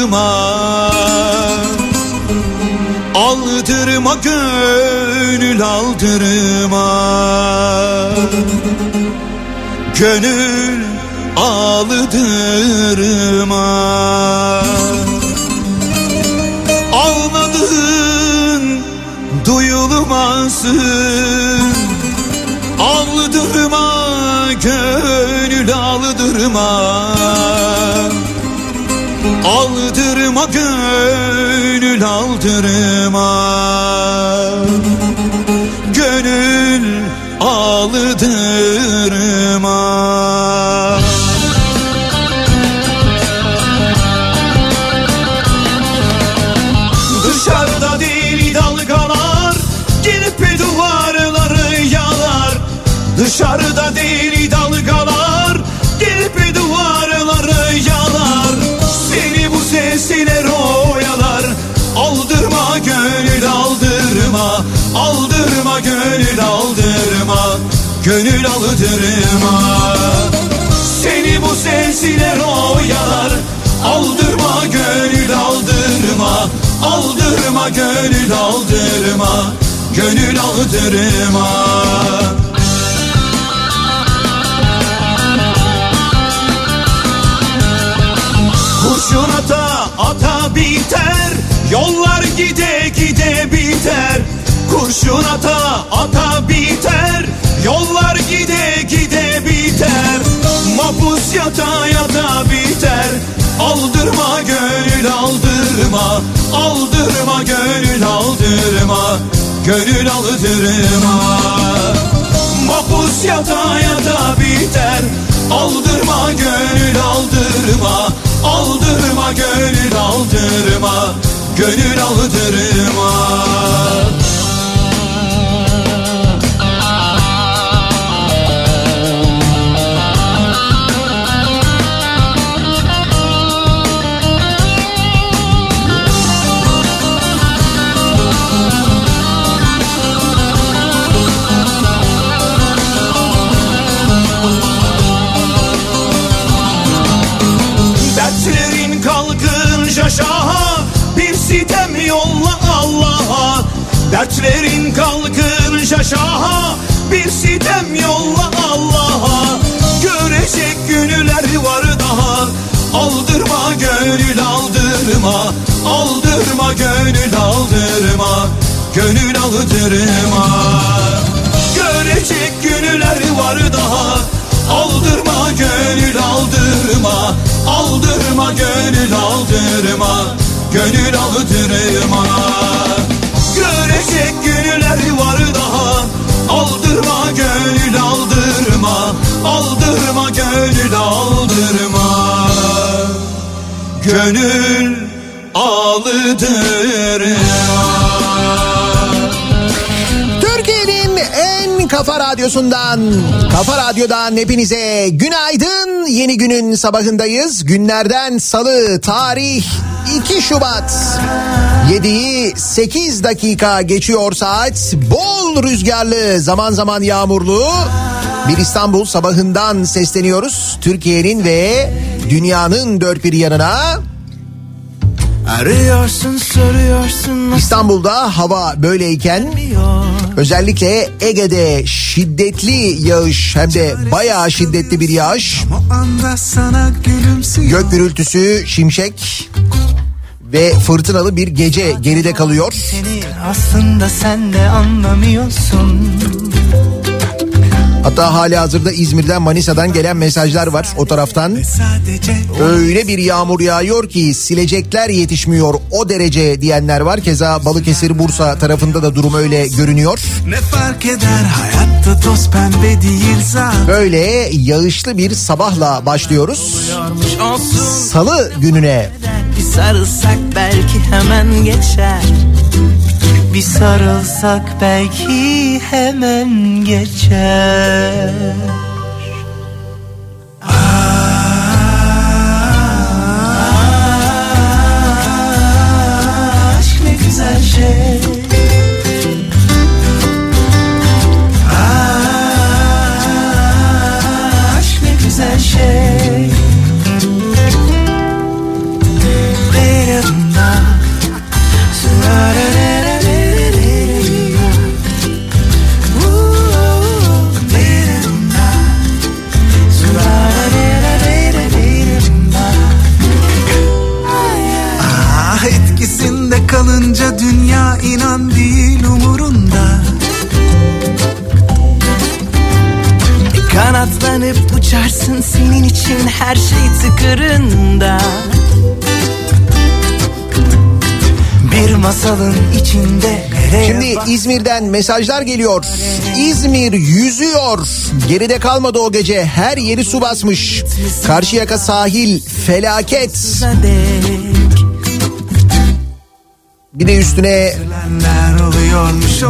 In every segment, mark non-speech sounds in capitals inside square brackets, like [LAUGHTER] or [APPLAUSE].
aldırma Aldırma gönül aldırma. Gönül aldırma. Ağladığın duyulmasın Aldırma gönül aldırma Aldırma gönül aldırma Gönül aldırma Seni bu sesler oyalar Aldırma gönül aldırma Aldırma gönül aldırma Gönül aldırma Kurşun ata ata biter Yollar gide gide biter. Kurşun ata ata biter Yollar gide gide biter Mapus yata yata biter. Aldırma gönül aldırma Aldırma gönül aldırma Gönül aldırma. Mapus yata yata biter Aldırma gönül aldırma Aldırma gönül aldırma Gönül aldırma Dertlerin kalkınca şaha Bir sitem yolla Allah'a. Görecek günler var daha Aldırma gönül aldırma Aldırma gönül aldırma Gönül aldırma. Görecek günler var daha Aldırma gönül aldırma Aldırma gönül aldırma Gönül aldırma Günler var daha Aldırma gönül aldırma Aldırma gönül aldırma Gönül aldırma kafa radyosundan, kafa radyodan hepinize günaydın. Yeni günün sabahındayız. Günlerden salı, tarih 2 Şubat. 7'yi 8 dakika geçiyor saat. Bol rüzgarlı, zaman zaman yağmurlu. Bir İstanbul sabahından sesleniyoruz. Türkiye'nin ve dünyanın dört bir yanına. Arıyorsun soruyorsun İstanbul'da hava böyleyken özellikle Ege'de şiddetli yağış hem de bayağı şiddetli bir yağış. Gök gürültüsü, şimşek ve fırtınalı bir gece geride kalıyor. Aslında sen de anlamıyorsun Hatta hali hazırda İzmir'den Manisa'dan gelen mesajlar var o taraftan. Öyle bir yağmur yağıyor ki silecekler yetişmiyor o derece diyenler var. Keza Balıkesir Bursa tarafında da durum öyle görünüyor. ne fark eder hayatta toz pembe değil zaten. Böyle yağışlı bir sabahla başlıyoruz. Salı gününe bir sarılsak belki hemen geçer. Bir sarılsak belki hemen geçer. Kalınca dünya inan değil umurunda Kanatlanıp uçarsın senin için her şey tıkırında Bir masalın içinde Şimdi İzmir'den mesajlar geliyor. İzmir yüzüyor. Geride kalmadı o gece. Her yeri su basmış. Karşıyaka sahil felaket. Bir de üstüne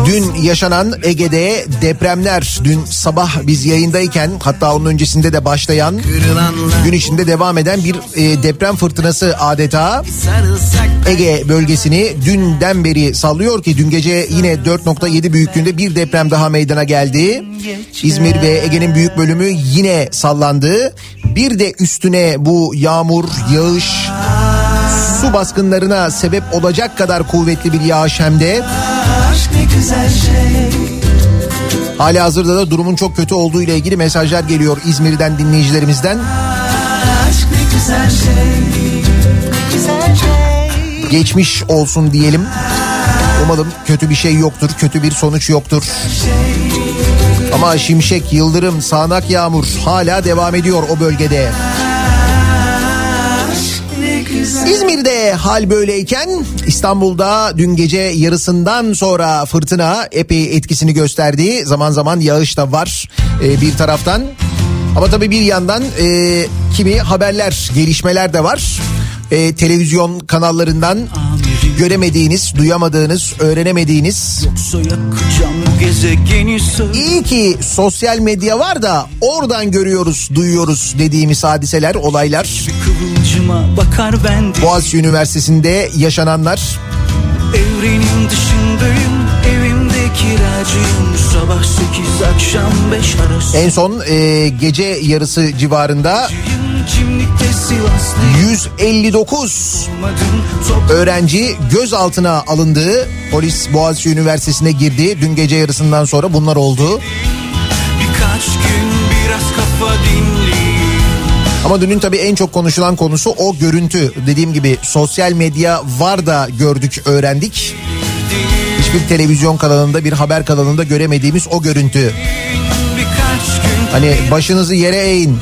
dün yaşanan Ege'de depremler. Dün sabah biz yayındayken hatta onun öncesinde de başlayan gün içinde devam eden bir e, deprem fırtınası adeta Ege bölgesini dünden beri sallıyor ki dün gece yine 4.7 büyüklüğünde bir deprem daha meydana geldi. İzmir ve Ege'nin büyük bölümü yine sallandı. Bir de üstüne bu yağmur, yağış, su baskınlarına sebep olacak kadar kuvvetli bir yağış hem de aşk hali hazırda da durumun çok kötü olduğu ile ilgili mesajlar geliyor İzmir'den dinleyicilerimizden. Aşk ne güzel şey Geçmiş olsun diyelim. Umalım kötü bir şey yoktur, kötü bir sonuç yoktur. Ama şimşek, yıldırım, sağanak yağmur hala devam ediyor o bölgede. Güzel İzmir'de hal böyleyken İstanbul'da dün gece yarısından sonra fırtına epey etkisini gösterdi. Zaman zaman yağış da var e, bir taraftan. Ama tabii bir yandan e, kimi haberler, gelişmeler de var. E, televizyon kanallarından göremediğiniz, duyamadığınız, öğrenemediğiniz. İyi ki sosyal medya var da oradan görüyoruz, duyuyoruz dediğimiz hadiseler, olaylar. Boğaziçi Üniversitesi'nde yaşananlar. Evrenin dışındayım Evimde kiracıyım. Sabah sekiz akşam beş arası. En son e, gece yarısı civarında Sivaslıyım 159 Olmadım top öğrenci gözaltına alındı. Polis Boğaziçi Üniversitesi'ne girdi. Dün gece yarısından sonra bunlar oldu. Birkaç gün biraz kafa dinleyeyim Ama dünün tabii en çok konuşulan konusu o görüntü. Dediğim gibi sosyal medya var da gördük, öğrendik. Hiçbir televizyon kanalında, bir haber kanalında göremediğimiz o görüntü. Hani başınızı yere eğin,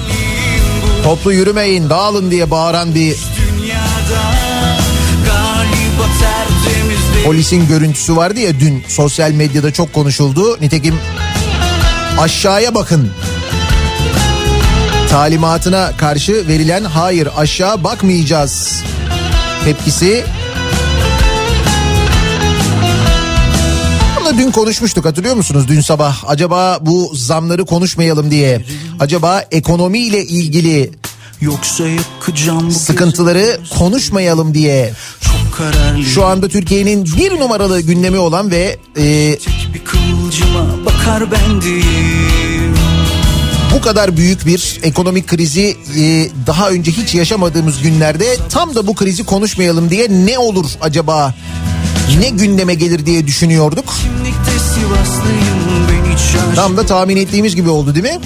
toplu yürümeyin, dağılın diye bağıran bir polisin görüntüsü vardı ya dün sosyal medyada çok konuşuldu. Nitekim aşağıya bakın talimatına karşı verilen hayır aşağı bakmayacağız tepkisi. Bunu dün konuşmuştuk hatırlıyor musunuz dün sabah? Acaba bu zamları konuşmayalım diye. Acaba ekonomiyle ilgili Yoksa yakacağım bu sıkıntıları konuşmayalım diye. Şu anda Türkiye'nin bir numaralı gündemi olan ve e, bakar bendeyim bu kadar büyük bir ekonomik krizi e, daha önce hiç yaşamadığımız günlerde tam da bu krizi konuşmayalım diye ne olur acaba? Ne gündeme gelir diye düşünüyorduk. Kimlikte Sivaslıyım ben Tam da tahmin ettiğimiz gibi oldu değil mi?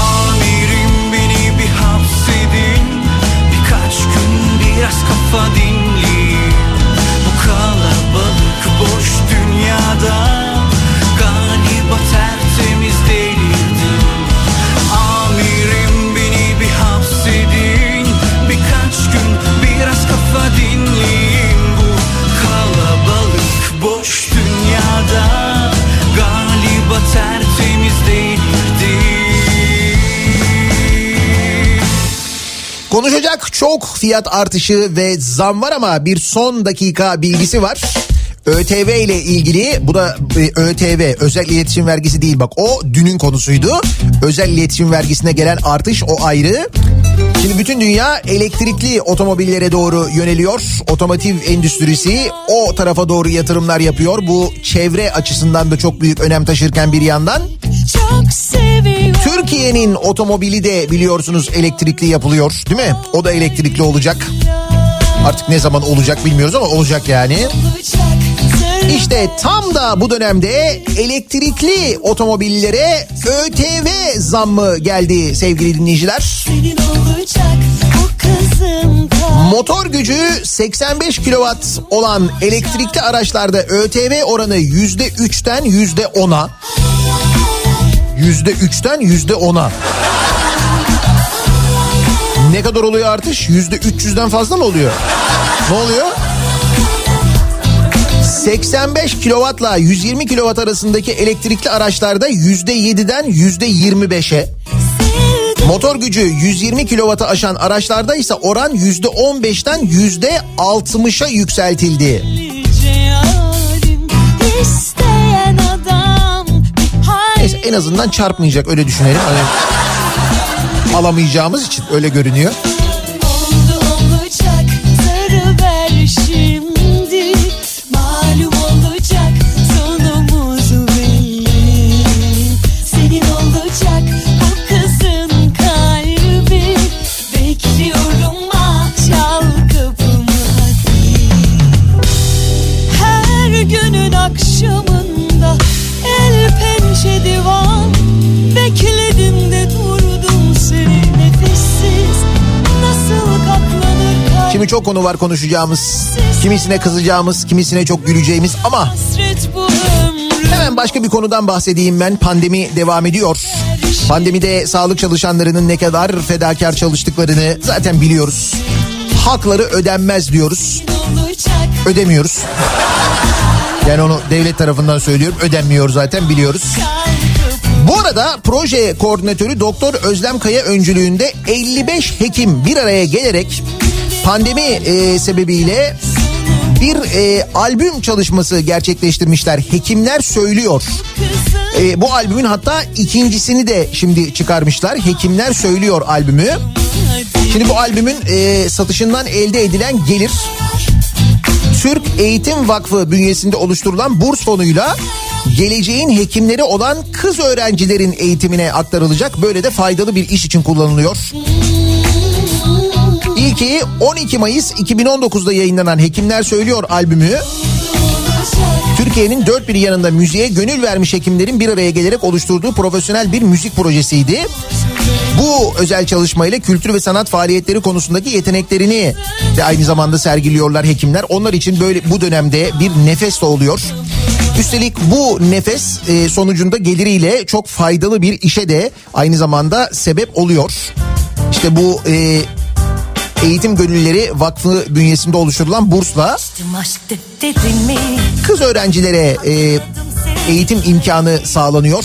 Amirim beni bir hapsedin Birkaç gün biraz kafa dinleyin Konuşacak çok fiyat artışı ve zam var ama bir son dakika bilgisi var. ÖTV ile ilgili bu da e, ÖTV özel iletişim vergisi değil bak o dünün konusuydu. Özel iletişim vergisine gelen artış o ayrı. Şimdi bütün dünya elektrikli otomobillere doğru yöneliyor. Otomotiv endüstrisi o tarafa doğru yatırımlar yapıyor. Bu çevre açısından da çok büyük önem taşırken bir yandan. Türkiye'nin otomobili de biliyorsunuz elektrikli yapılıyor değil mi? O da elektrikli olacak. Artık ne zaman olacak bilmiyoruz ama olacak yani. İşte tam da bu dönemde elektrikli otomobillere ÖTV zammı geldi sevgili dinleyiciler. Motor gücü 85 kW olan elektrikli araçlarda ÖTV oranı %3'ten %10'a. %3'ten %10'a. Ne kadar oluyor artış? %300'den fazla mı oluyor? Ne oluyor? 85 kW'la 120 kW arasındaki elektrikli araçlarda %7'den %25'e. Motor gücü 120 kW'ı aşan araçlarda ise oran %15'ten %60'a yükseltildi. Cealim isteyen adam. Neyse en azından çarpmayacak öyle düşünelim. Hani alamayacağımız için öyle görünüyor. Çok konu var konuşacağımız. Kimisine kızacağımız, kimisine çok güleceğimiz ama Hemen başka bir konudan bahsedeyim ben. Pandemi devam ediyor. Pandemide sağlık çalışanlarının ne kadar fedakar çalıştıklarını zaten biliyoruz. Hakları ödenmez diyoruz. Ödemiyoruz. Yani onu devlet tarafından söylüyorum. Ödenmiyor zaten biliyoruz. Bu arada proje koordinatörü Doktor Özlem Kaya öncülüğünde 55 hekim bir araya gelerek pandemi e, sebebiyle bir e, albüm çalışması gerçekleştirmişler. Hekimler söylüyor. E, bu albümün hatta ikincisini de şimdi çıkarmışlar. Hekimler Söylüyor albümü. Şimdi bu albümün e, satışından elde edilen gelir Türk Eğitim Vakfı bünyesinde oluşturulan burs fonuyla geleceğin hekimleri olan kız öğrencilerin eğitimine aktarılacak. Böyle de faydalı bir iş için kullanılıyor. İlki 12 Mayıs 2019'da yayınlanan Hekimler Söylüyor albümü Türkiye'nin dört bir yanında müziğe gönül vermiş hekimlerin bir araya gelerek oluşturduğu profesyonel bir müzik projesiydi. Bu özel çalışmayla kültür ve sanat faaliyetleri konusundaki yeteneklerini de aynı zamanda sergiliyorlar hekimler. Onlar için böyle bu dönemde bir nefes de oluyor. Üstelik bu nefes e, sonucunda geliriyle çok faydalı bir işe de aynı zamanda sebep oluyor. İşte bu e, Eğitim Gönülleri Vakfı bünyesinde oluşturulan bursla kız öğrencilere e, eğitim imkanı sağlanıyor.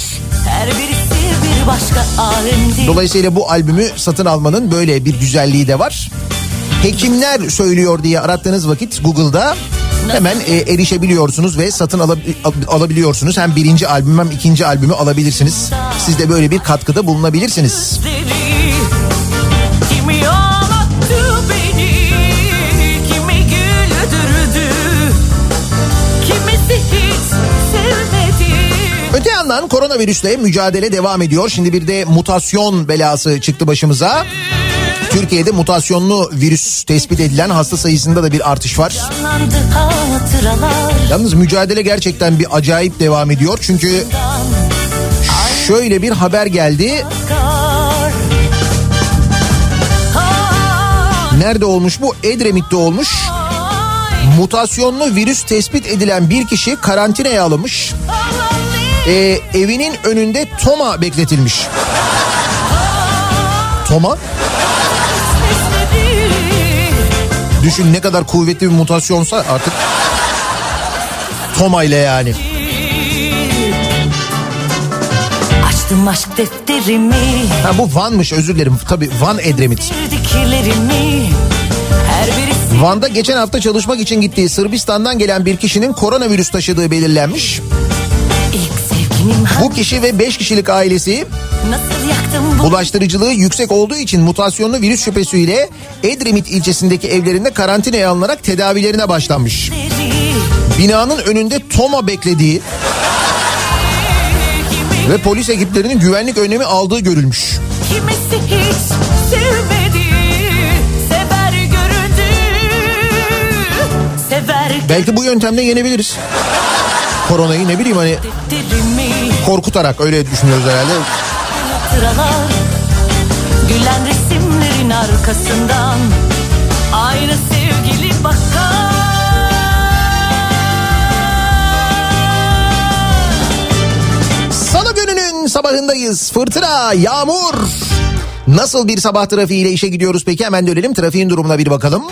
Dolayısıyla bu albümü satın almanın böyle bir güzelliği de var. Hekimler söylüyor diye arattığınız vakit Google'da hemen e, erişebiliyorsunuz ve satın ala- al- alabiliyorsunuz. Hem birinci albüm hem ikinci albümü alabilirsiniz. Siz de böyle bir katkıda bulunabilirsiniz. Deli, yandan koronavirüsle mücadele devam ediyor. Şimdi bir de mutasyon belası çıktı başımıza. Türkiye'de mutasyonlu virüs tespit edilen hasta sayısında da bir artış var. Yalnız mücadele gerçekten bir acayip devam ediyor. Çünkü şöyle bir haber geldi. Nerede olmuş bu? Edremit'te olmuş. Mutasyonlu virüs tespit edilen bir kişi karantinaya alınmış. Ee, evinin önünde Toma bekletilmiş. Toma? Düşün ne kadar kuvvetli bir mutasyonsa artık Toma ile yani. Yaktım aşk defterimi Ha bu Van'mış özür dilerim. Tabii Van Edremit. Van'da geçen hafta çalışmak için gittiği Sırbistan'dan gelen bir kişinin koronavirüs taşıdığı belirlenmiş. Bu kişi ve 5 kişilik ailesi bulaştırıcılığı yüksek olduğu için mutasyonlu virüs şüphesiyle Edremit ilçesindeki evlerinde karantinaya alınarak tedavilerine başlanmış. Binanın önünde Toma beklediği ve polis ekiplerinin güvenlik önlemi aldığı görülmüş. Kimisi hiç sevmedi Sever göründü Sever Belki bu yöntemle yenebiliriz. Koronayı ne bileyim hani korkutarak öyle düşünüyoruz herhalde. Hatıralar Gülen resimlerin arkasından Aynı sevgili bakar Salı gününün sabahındayız. Fırtına, yağmur. Nasıl bir sabah trafiğiyle işe gidiyoruz peki? Hemen dönelim trafiğin durumuna bir bakalım.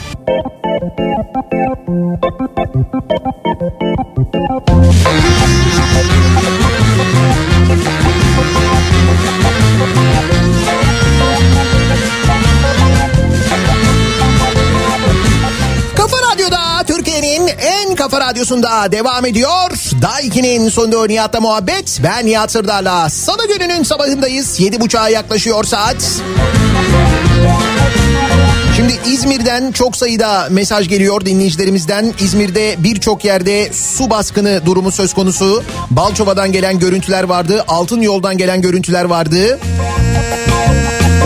Radyosunda devam ediyor. Daiki'nin sonunda Nihat'la muhabbet. Ben Nihat Sırdar'la. Salı gününün sabahındayız. Yedi buçuğa yaklaşıyor saat. Şimdi İzmir'den çok sayıda mesaj geliyor dinleyicilerimizden. İzmir'de birçok yerde su baskını durumu söz konusu. Balçova'dan gelen görüntüler vardı. Altın yoldan gelen görüntüler vardı.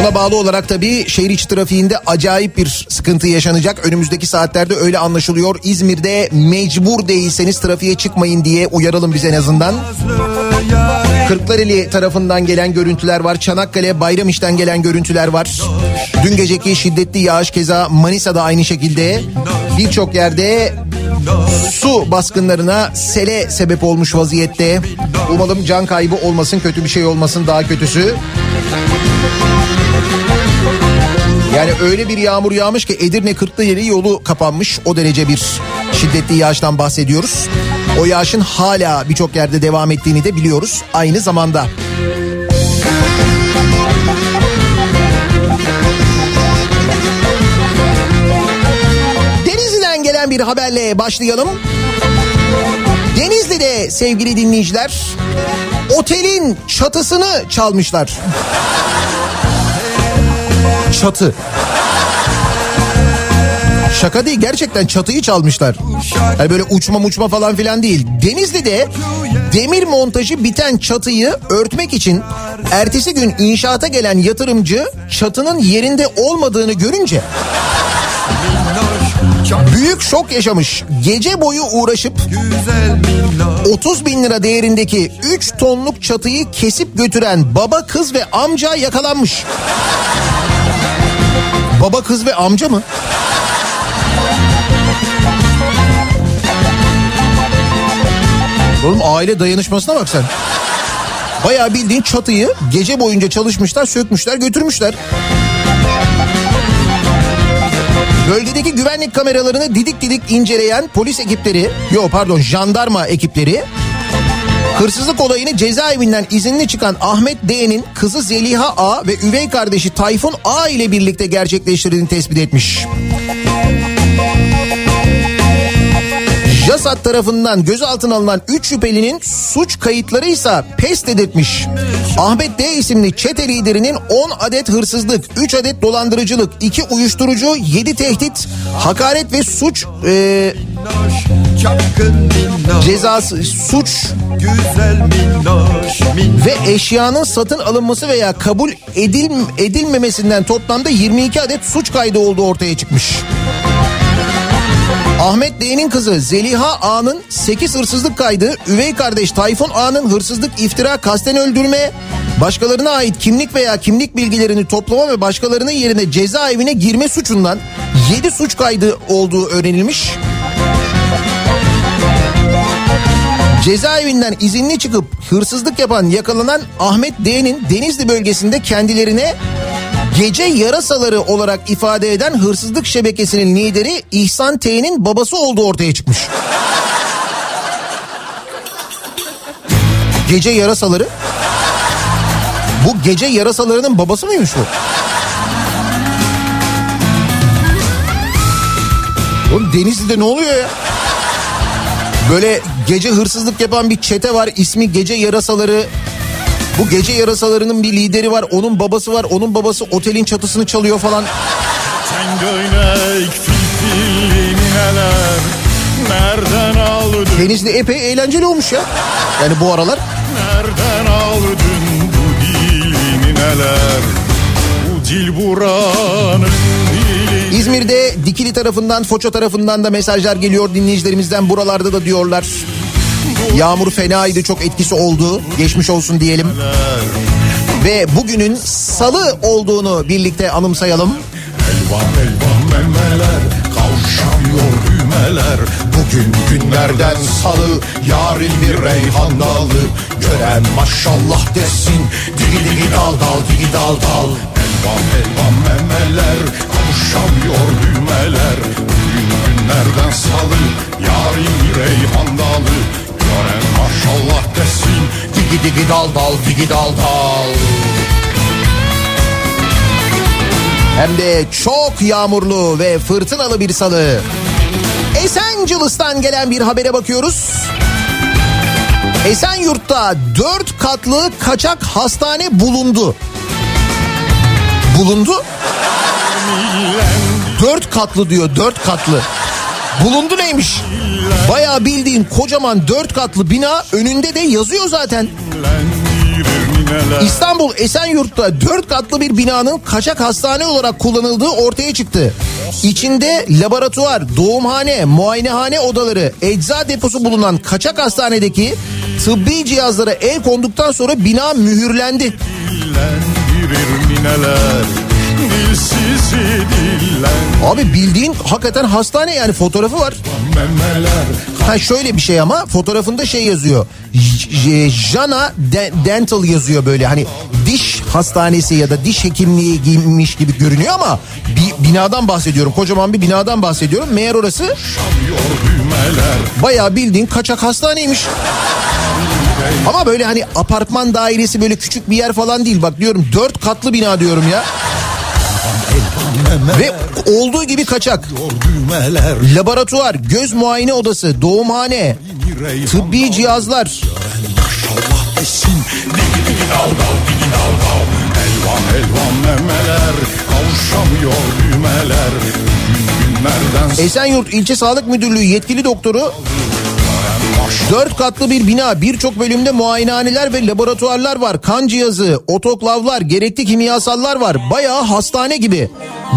Buna bağlı olarak tabii şehir içi trafiğinde acayip bir sıkıntı yaşanacak. Önümüzdeki saatlerde öyle anlaşılıyor. İzmir'de mecbur değilseniz trafiğe çıkmayın diye uyaralım biz en azından. Kırklareli tarafından gelen görüntüler var. Çanakkale Bayramiş'ten gelen görüntüler var. Dün geceki şiddetli yağış keza Manisa'da aynı şekilde. Birçok yerde su baskınlarına sele sebep olmuş vaziyette. Umalım can kaybı olmasın, kötü bir şey olmasın, daha kötüsü. Yani öyle bir yağmur yağmış ki Edirne Kırklareli yolu kapanmış. O derece bir şiddetli yağıştan bahsediyoruz. O yağışın hala birçok yerde devam ettiğini de biliyoruz aynı zamanda. Denizli'den gelen bir haberle başlayalım. Denizli'de sevgili dinleyiciler otelin çatısını çalmışlar. Çatı. Şaka değil gerçekten çatıyı çalmışlar. Yani böyle uçma uçma falan filan değil. Denizli'de demir montajı biten çatıyı örtmek için ertesi gün inşaata gelen yatırımcı çatının yerinde olmadığını görünce büyük şok yaşamış. Gece boyu uğraşıp 30 bin lira değerindeki 3 tonluk çatıyı kesip götüren baba kız ve amca yakalanmış. Baba kız ve amca mı? Oğlum aile dayanışmasına bak sen. Bayağı bildiğin çatıyı gece boyunca çalışmışlar, sökmüşler, götürmüşler. Bölgedeki güvenlik kameralarını didik didik inceleyen polis ekipleri, yo pardon jandarma ekipleri Hırsızlık olayını cezaevinden izinli çıkan Ahmet D'nin kızı Zeliha A ve üvey kardeşi Tayfun A ile birlikte gerçekleştirdiğini tespit etmiş. JASAT tarafından gözaltına alınan 3 şüphelinin suç kayıtları ise pes dedirtmiş. Ahmet D isimli çete liderinin 10 adet hırsızlık, 3 adet dolandırıcılık, 2 uyuşturucu, 7 tehdit, hakaret ve suç e, cezası suç ve eşyanın satın alınması veya kabul edil, edilmemesinden toplamda 22 adet suç kaydı olduğu ortaya çıkmış. Ahmet D'nin kızı Zeliha A'nın 8 hırsızlık kaydı, üvey kardeş Tayfun A'nın hırsızlık, iftira, kasten öldürme, başkalarına ait kimlik veya kimlik bilgilerini toplama ve başkalarının yerine cezaevine girme suçundan 7 suç kaydı olduğu öğrenilmiş. Cezaevinden izinli çıkıp hırsızlık yapan yakalanan Ahmet D'nin Denizli bölgesinde kendilerine gece yarasaları olarak ifade eden hırsızlık şebekesinin lideri İhsan T'nin babası olduğu ortaya çıkmış. Gece yarasaları Bu gece yarasalarının babası mıymış bu? Oğlum Denizli'de ne oluyor ya? Böyle gece hırsızlık yapan bir çete var. İsmi Gece Yarasaları. Bu gece yarasalarının bir lideri var. Onun babası var. Onun babası otelin çatısını çalıyor falan. Denizli epey eğlenceli olmuş ya. Yani bu aralar. Nereden aldın bu dilini neler Bu dil buranın dili İzmir'de Dikili tarafından, Foça tarafından da mesajlar geliyor dinleyicilerimizden. Buralarda da diyorlar. Yağmur fenaydı, çok etkisi oldu. Geçmiş olsun diyelim. Ve bugünün salı olduğunu birlikte anımsayalım. Elvan elvan memeler Kavuşamıyor düğmeler Bugün günlerden salı Yarın bir reyhan dalı Gören maşallah desin Digi digi dal dal digi dal dal Elvan elvan memeler Kavuşamıyor düğmeler Bugün günlerden salı Yarın bir reyhan dalı Gören maşallah desin Digi digi dal dal digi dal dal Hem de çok yağmurlu ve fırtınalı bir salı. Esencilis'ten gelen bir habere bakıyoruz. Esenyurt'ta dört katlı kaçak hastane bulundu. Bulundu? Dört katlı diyor, dört katlı. Bulundu neymiş? Bayağı bildiğin kocaman dört katlı bina önünde de yazıyor zaten. İstanbul Esenyurt'ta dört katlı bir binanın kaçak hastane olarak kullanıldığı ortaya çıktı. İçinde laboratuvar, doğumhane, muayenehane odaları, ecza deposu bulunan kaçak hastanedeki tıbbi cihazlara el konduktan sonra bina mühürlendi. Abi bildiğin hakikaten hastane yani fotoğrafı var. Ha şöyle bir şey ama fotoğrafında şey yazıyor. Jana De- Dental yazıyor böyle hani diş hastanesi ya da diş hekimliği giymiş gibi görünüyor ama bir binadan bahsediyorum. Kocaman bir binadan bahsediyorum. Meğer orası bayağı bildiğin kaçak hastaneymiş. Ama böyle hani apartman dairesi böyle küçük bir yer falan değil. Bak diyorum dört katlı bina diyorum ya. Ve olduğu gibi kaçak. Laboratuvar, göz muayene odası, doğumhane, tıbbi cihazlar. Elvan elvan memeler Kavuşamıyor düğmeler Esenyurt İlçe Sağlık Müdürlüğü yetkili doktoru Dört katlı bir bina birçok bölümde muayenehaneler ve laboratuvarlar var. Kan cihazı, otoklavlar, gerekli kimyasallar var. Bayağı hastane gibi.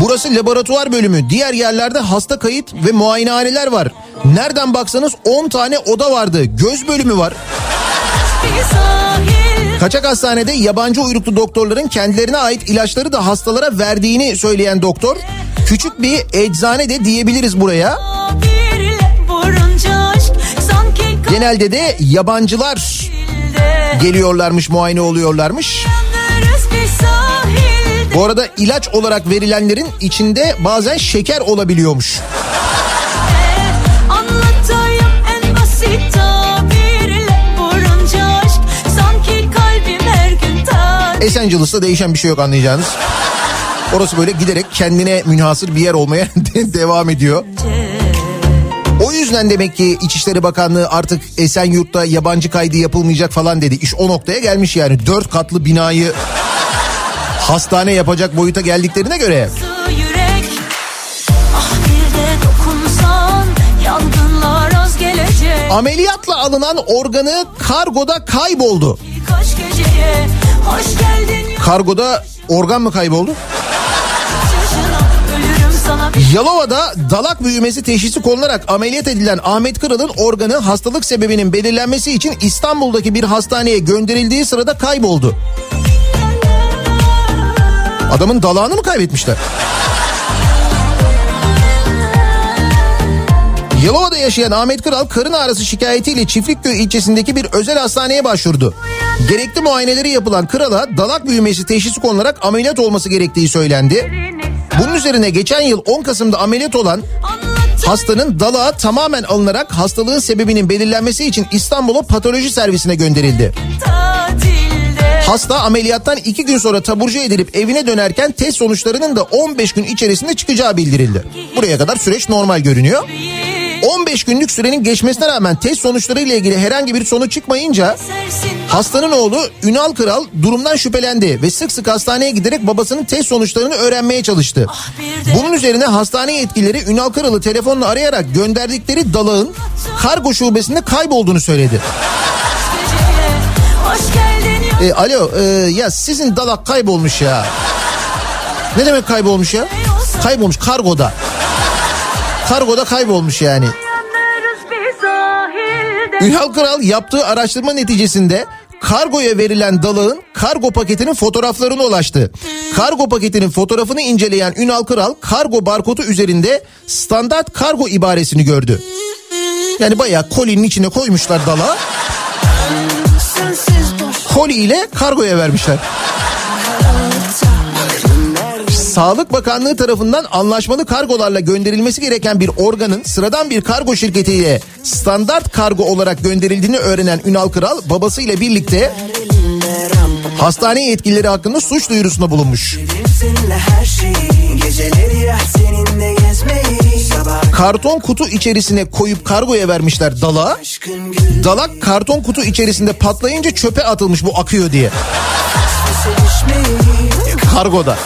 Burası laboratuvar bölümü. Diğer yerlerde hasta kayıt ve muayenehaneler var. Nereden baksanız 10 tane oda vardı. Göz bölümü var. Kaçak hastanede yabancı uyruklu doktorların kendilerine ait ilaçları da hastalara verdiğini söyleyen doktor. Küçük bir eczane de diyebiliriz buraya. Genelde de yabancılar geliyorlarmış, muayene oluyorlarmış. Bu arada ilaç olarak verilenlerin içinde bazen şeker olabiliyormuş. Esencilis'te değişen bir şey yok anlayacağınız. Orası böyle giderek kendine münhasır bir yer olmaya [LAUGHS] devam ediyor. O yüzden demek ki İçişleri Bakanlığı artık Esenyurt'ta yabancı kaydı yapılmayacak falan dedi. İş o noktaya gelmiş yani. Dört katlı binayı hastane yapacak boyuta geldiklerine göre. yürek Ah dokunsan Ameliyatla alınan organı kargoda kayboldu. Kargoda organ mı kayboldu? Yalova'da dalak büyümesi teşhisi konularak ameliyat edilen Ahmet Kırıl'ın organı hastalık sebebinin belirlenmesi için İstanbul'daki bir hastaneye gönderildiği sırada kayboldu. Adamın dalağını mı kaybetmişler? Yalova'da yaşayan Ahmet Kral karın ağrısı şikayetiyle Çiftlikköy ilçesindeki bir özel hastaneye başvurdu. Gerekli muayeneleri yapılan krala dalak büyümesi teşhisi konularak ameliyat olması gerektiği söylendi. Bunun üzerine geçen yıl 10 Kasım'da ameliyat olan hastanın dalağı tamamen alınarak hastalığın sebebinin belirlenmesi için İstanbul'a patoloji servisine gönderildi. Hasta ameliyattan iki gün sonra taburcu edilip evine dönerken test sonuçlarının da 15 gün içerisinde çıkacağı bildirildi. Buraya kadar süreç normal görünüyor. 15 günlük sürenin geçmesine rağmen test sonuçları ile ilgili herhangi bir sonuç çıkmayınca hastanın oğlu Ünal Kral durumdan şüphelendi ve sık sık hastaneye giderek babasının test sonuçlarını öğrenmeye çalıştı. Bunun üzerine hastane yetkilileri Ünal Kral'ı telefonla arayarak gönderdikleri dalağın kargo şubesinde kaybolduğunu söyledi. E, alo e, ya sizin dalak kaybolmuş ya. Ne demek kaybolmuş ya? Kaybolmuş kargoda. Kargoda kaybolmuş yani. Ünal Kral yaptığı araştırma neticesinde kargoya verilen dalağın kargo paketinin fotoğraflarına ulaştı. Kargo paketinin fotoğrafını inceleyen Ünal Kral kargo barkodu üzerinde standart kargo ibaresini gördü. Yani bayağı kolinin içine koymuşlar boş Koli ile kargoya vermişler. Sağlık Bakanlığı tarafından anlaşmalı kargolarla gönderilmesi gereken bir organın sıradan bir kargo şirketiyle standart kargo olarak gönderildiğini öğrenen Ünal Kral babasıyla birlikte hastane yetkilileri hakkında suç duyurusunda bulunmuş. Karton kutu içerisine koyup kargoya vermişler dala. Dalak karton kutu içerisinde patlayınca çöpe atılmış bu akıyor diye. Kargoda.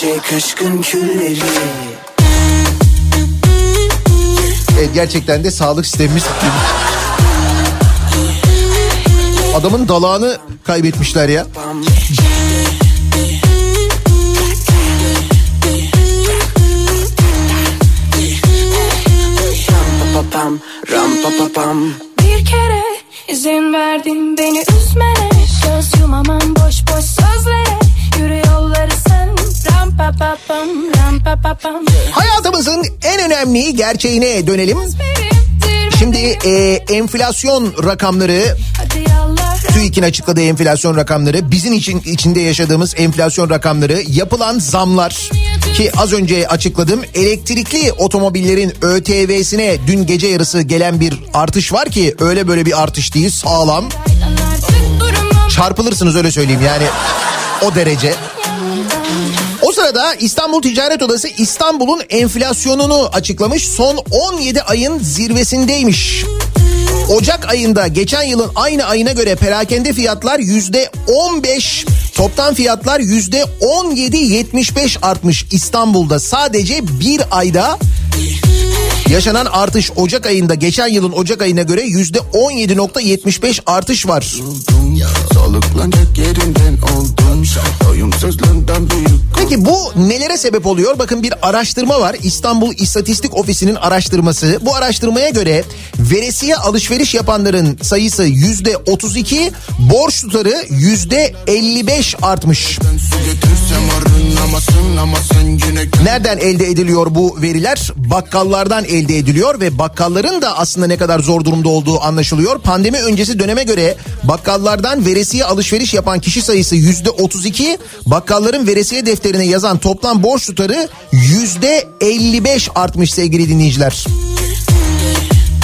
Gerçek aşkın külleri. Evet gerçekten de sağlık sistemimiz adamın dalağını kaybetmişler ya. Bir kere izin verdin beni üzmene. Göz yumamam boş boş sözlere Hayatımızın en önemli gerçeğine dönelim. Şimdi e, enflasyon rakamları TÜİK'in açıkladığı enflasyon rakamları, bizim için içinde yaşadığımız enflasyon rakamları, yapılan zamlar ki az önce açıkladım. Elektrikli otomobillerin ÖTV'sine dün gece yarısı gelen bir artış var ki öyle böyle bir artış değil, sağlam. Çarpılırsınız öyle söyleyeyim yani o derece. O sırada İstanbul Ticaret Odası İstanbul'un enflasyonunu açıklamış. Son 17 ayın zirvesindeymiş. Ocak ayında geçen yılın aynı ayına göre perakende fiyatlar yüzde 15, toptan fiyatlar yüzde 17.75 artmış İstanbul'da sadece bir ayda Yaşanan artış Ocak ayında geçen yılın Ocak ayına göre yüzde 17.75 artış var. Sağlıklanacak yerinden oldum Doyumsuzluğundan büyük Peki bu nelere sebep oluyor? Bakın bir araştırma var. İstanbul İstatistik Ofisi'nin araştırması. Bu araştırmaya göre veresiye alışveriş yapanların sayısı yüzde 32, borç tutarı yüzde 55 artmış. Nereden elde ediliyor bu veriler? Bakkallardan elde ediliyor ve bakkalların da aslında ne kadar zor durumda olduğu anlaşılıyor. Pandemi öncesi döneme göre bakkallardan veresiye alışveriş yapan kişi sayısı yüzde 32, bakkalların veresiye defterine yazan toplam borç tutarı yüzde 55 artmış sevgili dinleyiciler.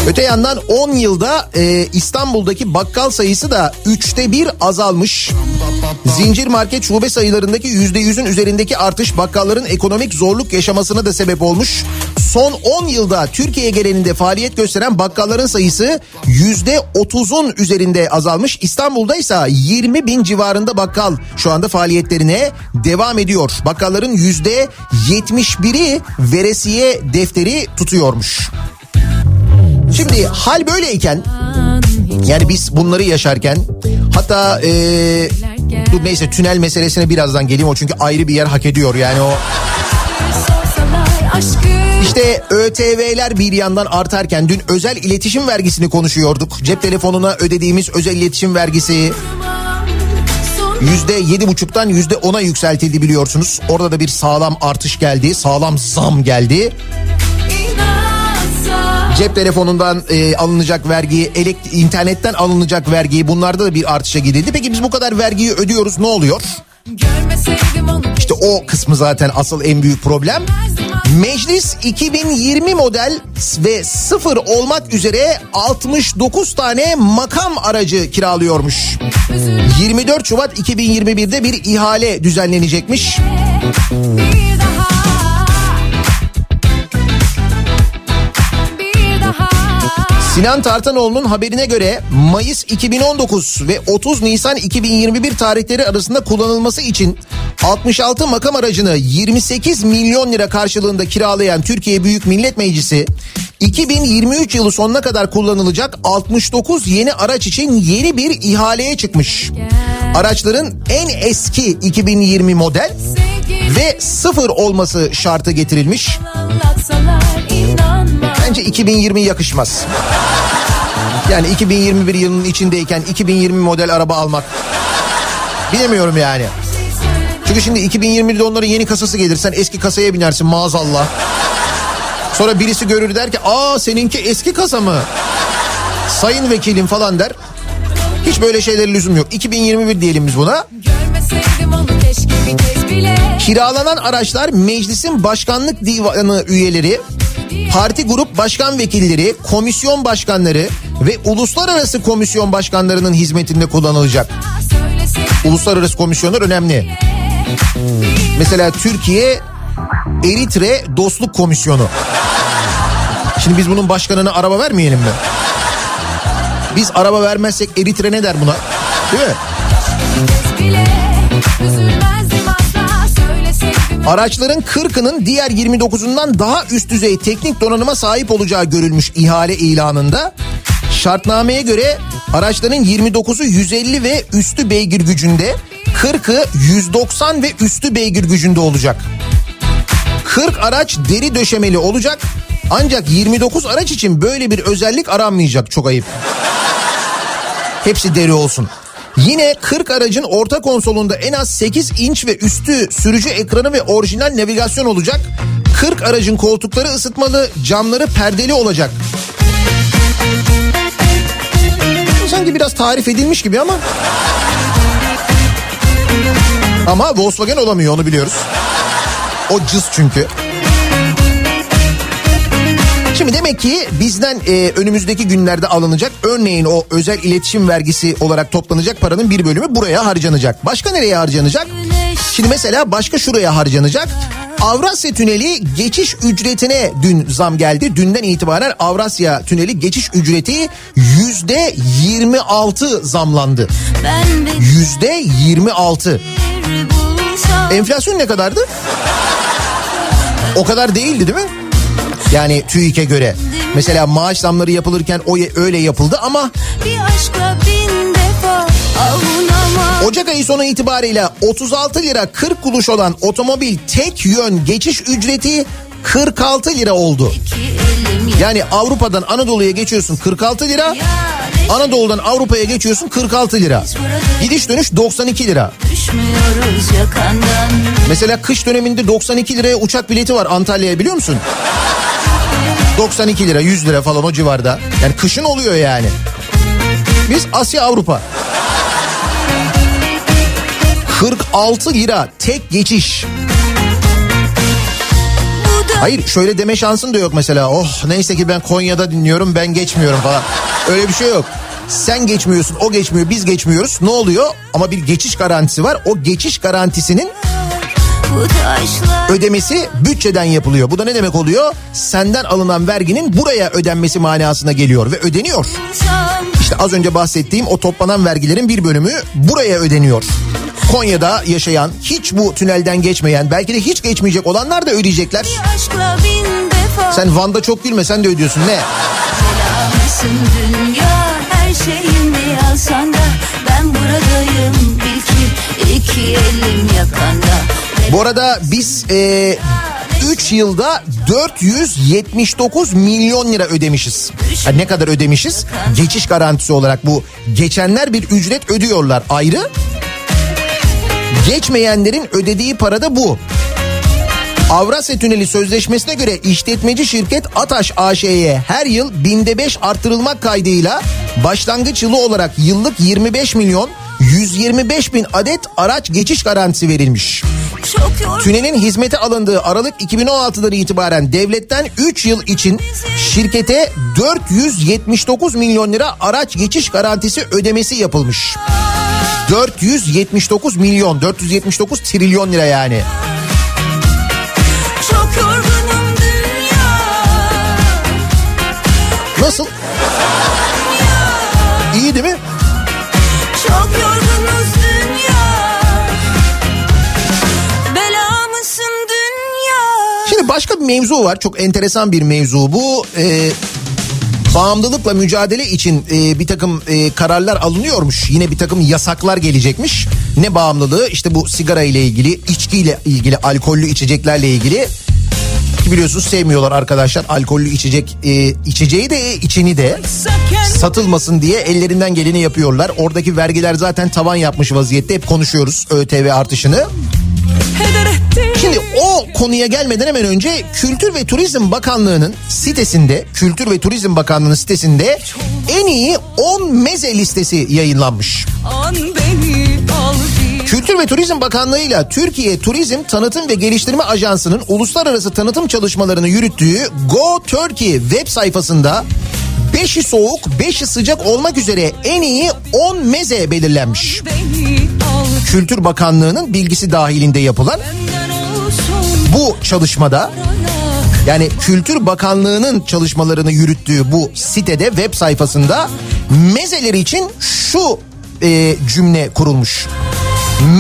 Öte yandan 10 yılda e, İstanbul'daki bakkal sayısı da üçte bir azalmış. Zincir market şube sayılarındaki yüzde yüzün üzerindeki artış bakkalların ekonomik zorluk yaşamasına da sebep olmuş. Son 10 yılda Türkiye genelinde faaliyet gösteren bakkalların sayısı yüzde 30'un üzerinde azalmış. İstanbul'da ise 20 bin civarında bakkal şu anda faaliyetlerine devam ediyor. Bakkalların yüzde 71'i veresiye defteri tutuyormuş. Şimdi hal böyleyken yani biz bunları yaşarken hatta ee, dur neyse tünel meselesine birazdan geleyim o çünkü ayrı bir yer hak ediyor yani o işte ÖTV'ler bir yandan artarken dün özel iletişim vergisini konuşuyorduk. Cep telefonuna ödediğimiz özel iletişim vergisi yüzde yedi buçuktan yüzde ona yükseltildi biliyorsunuz. Orada da bir sağlam artış geldi, sağlam zam geldi. Cep telefonundan e, alınacak vergi, elekt- internetten alınacak vergi bunlarda da bir artışa gidildi. Peki biz bu kadar vergiyi ödüyoruz ne oluyor? Görmeseydim onu İşte o kısmı zaten asıl en büyük problem. Meclis 2020 model ve sıfır olmak üzere 69 tane makam aracı kiralıyormuş. 24 Şubat 2021'de bir ihale düzenlenecekmiş. Sinan Tartanoğlu'nun haberine göre Mayıs 2019 ve 30 Nisan 2021 tarihleri arasında kullanılması için 66 makam aracını 28 milyon lira karşılığında kiralayan Türkiye Büyük Millet Meclisi 2023 yılı sonuna kadar kullanılacak 69 yeni araç için yeni bir ihaleye çıkmış. Araçların en eski 2020 model ve sıfır olması şartı getirilmiş. Bence 2020 yakışmaz. Yani 2021 yılının içindeyken 2020 model araba almak. Bilemiyorum yani. Çünkü şimdi 2020'de onların yeni kasası gelir. Sen eski kasaya binersin maazallah. Sonra birisi görür der ki aa seninki eski kasa mı? Sayın vekilim falan der. Hiç böyle şeylere lüzum yok. 2021 diyelim biz buna. Kiralanan araçlar meclisin başkanlık divanı üyeleri, parti grup başkan vekilleri, komisyon başkanları ve uluslararası komisyon başkanlarının hizmetinde kullanılacak. Uluslararası komisyonlar önemli. Mesela Türkiye Eritre Dostluk Komisyonu. Şimdi biz bunun başkanına araba vermeyelim mi? Biz araba vermezsek Eritre ne der buna? Değil mi? Araçların 40'ının diğer 29'undan daha üst düzey teknik donanıma sahip olacağı görülmüş ihale ilanında. Şartnameye göre araçların 29'u 150 ve üstü beygir gücünde, 40'ı 190 ve üstü beygir gücünde olacak. 40 araç deri döşemeli olacak. Ancak 29 araç için böyle bir özellik aranmayacak çok ayıp. Hepsi deri olsun. Yine 40 aracın orta konsolunda en az 8 inç ve üstü sürücü ekranı ve orijinal navigasyon olacak. 40 aracın koltukları ısıtmalı, camları perdeli olacak. Sanki biraz tarif edilmiş gibi ama. Ama Volkswagen olamıyor onu biliyoruz. O cız çünkü. Şimdi demek ki bizden e, önümüzdeki günlerde alınacak örneğin o özel iletişim vergisi olarak toplanacak paranın bir bölümü buraya harcanacak. Başka nereye harcanacak? Şimdi mesela başka şuraya harcanacak. Avrasya Tüneli geçiş ücretine dün zam geldi. Dünden itibaren Avrasya Tüneli geçiş ücreti yüzde 26 zamlandı. Yüzde 26. bir bulsam Enflasyon ne kadardı? O kadar değildi değil mi? Yani TÜİK'e göre. Mesela maaş zamları yapılırken o öyle yapıldı ama Bir aşkla bin defa avunamam Ocak ayı sonu itibariyle 36 lira 40 kuruş olan otomobil tek yön geçiş ücreti 46 lira oldu. Yani Avrupa'dan Anadolu'ya geçiyorsun 46 lira. Anadolu'dan Avrupa'ya geçiyorsun 46 lira. Gidiş dönüş 92 lira. Mesela kış döneminde 92 liraya uçak bileti var Antalya'ya biliyor musun? 92 lira 100 lira falan o civarda. Yani kışın oluyor yani. Biz Asya Avrupa. 46 lira tek geçiş. Hayır şöyle deme şansın da yok mesela. Oh neyse ki ben Konya'da dinliyorum ben geçmiyorum falan. Öyle bir şey yok. Sen geçmiyorsun o geçmiyor biz geçmiyoruz. Ne oluyor? Ama bir geçiş garantisi var. O geçiş garantisinin ödemesi bütçeden yapılıyor. Bu da ne demek oluyor? Senden alınan verginin buraya ödenmesi manasına geliyor ve ödeniyor. İşte az önce bahsettiğim o toplanan vergilerin bir bölümü buraya ödeniyor. Konya'da yaşayan, hiç bu tünelden geçmeyen, belki de hiç geçmeyecek olanlar da ödeyecekler. Sen Van'da çok gülme sen de ödüyorsun ne? Belamısın dünya her şeyimi alsan da Ben buradayım bil ki iki elim yakanda Bu arada biz 3 yılda 479 milyon lira ödemişiz. Ha, ne kadar ödemişiz? Geçiş garantisi olarak bu. Geçenler bir ücret ödüyorlar ayrı. Geçmeyenlerin ödediği para da bu. Avrasya Tüneli Sözleşmesi'ne göre işletmeci şirket Ataş AŞ'ye her yıl binde 5 artırılmak kaydıyla başlangıç yılı olarak yıllık 25 milyon 125 bin adet araç geçiş garantisi verilmiş. Tünelin hizmete alındığı Aralık 2016'dan itibaren devletten 3 yıl için şirkete 479 milyon lira araç geçiş garantisi ödemesi yapılmış. 479 milyon, 479 trilyon lira yani. Çok yorgunum dünya Nasıl? İyi değil mi? Çok yorgunuz dünya Bela mısın dünya Şimdi başka bir mevzu var. Çok enteresan bir mevzu bu. Ee, bağımlılıkla mücadele için e, bir takım e, kararlar alınıyormuş. Yine bir takım yasaklar gelecekmiş. Ne bağımlılığı? İşte bu sigara ile ilgili, içkiyle ilgili, alkollü içeceklerle ilgili. Ki biliyorsunuz sevmiyorlar arkadaşlar alkollü içecek e, içeceği de içini de satılmasın diye ellerinden geleni yapıyorlar. Oradaki vergiler zaten tavan yapmış vaziyette. Hep konuşuyoruz ÖTV artışını. Şimdi o konuya gelmeden hemen önce Kültür ve Turizm Bakanlığı'nın sitesinde, Kültür ve Turizm Bakanlığı'nın sitesinde en iyi 10 meze listesi yayınlanmış. Kültür ve Turizm Bakanlığı ile Türkiye Turizm Tanıtım ve Geliştirme Ajansı'nın uluslararası tanıtım çalışmalarını yürüttüğü Go Turkey web sayfasında 5'i soğuk, 5'i sıcak olmak üzere en iyi 10 meze belirlenmiş. beni Kültür Bakanlığı'nın bilgisi dahilinde yapılan bu çalışmada Yani Kültür Bakanlığı'nın çalışmalarını yürüttüğü bu sitede web sayfasında mezeler için şu e, cümle kurulmuş.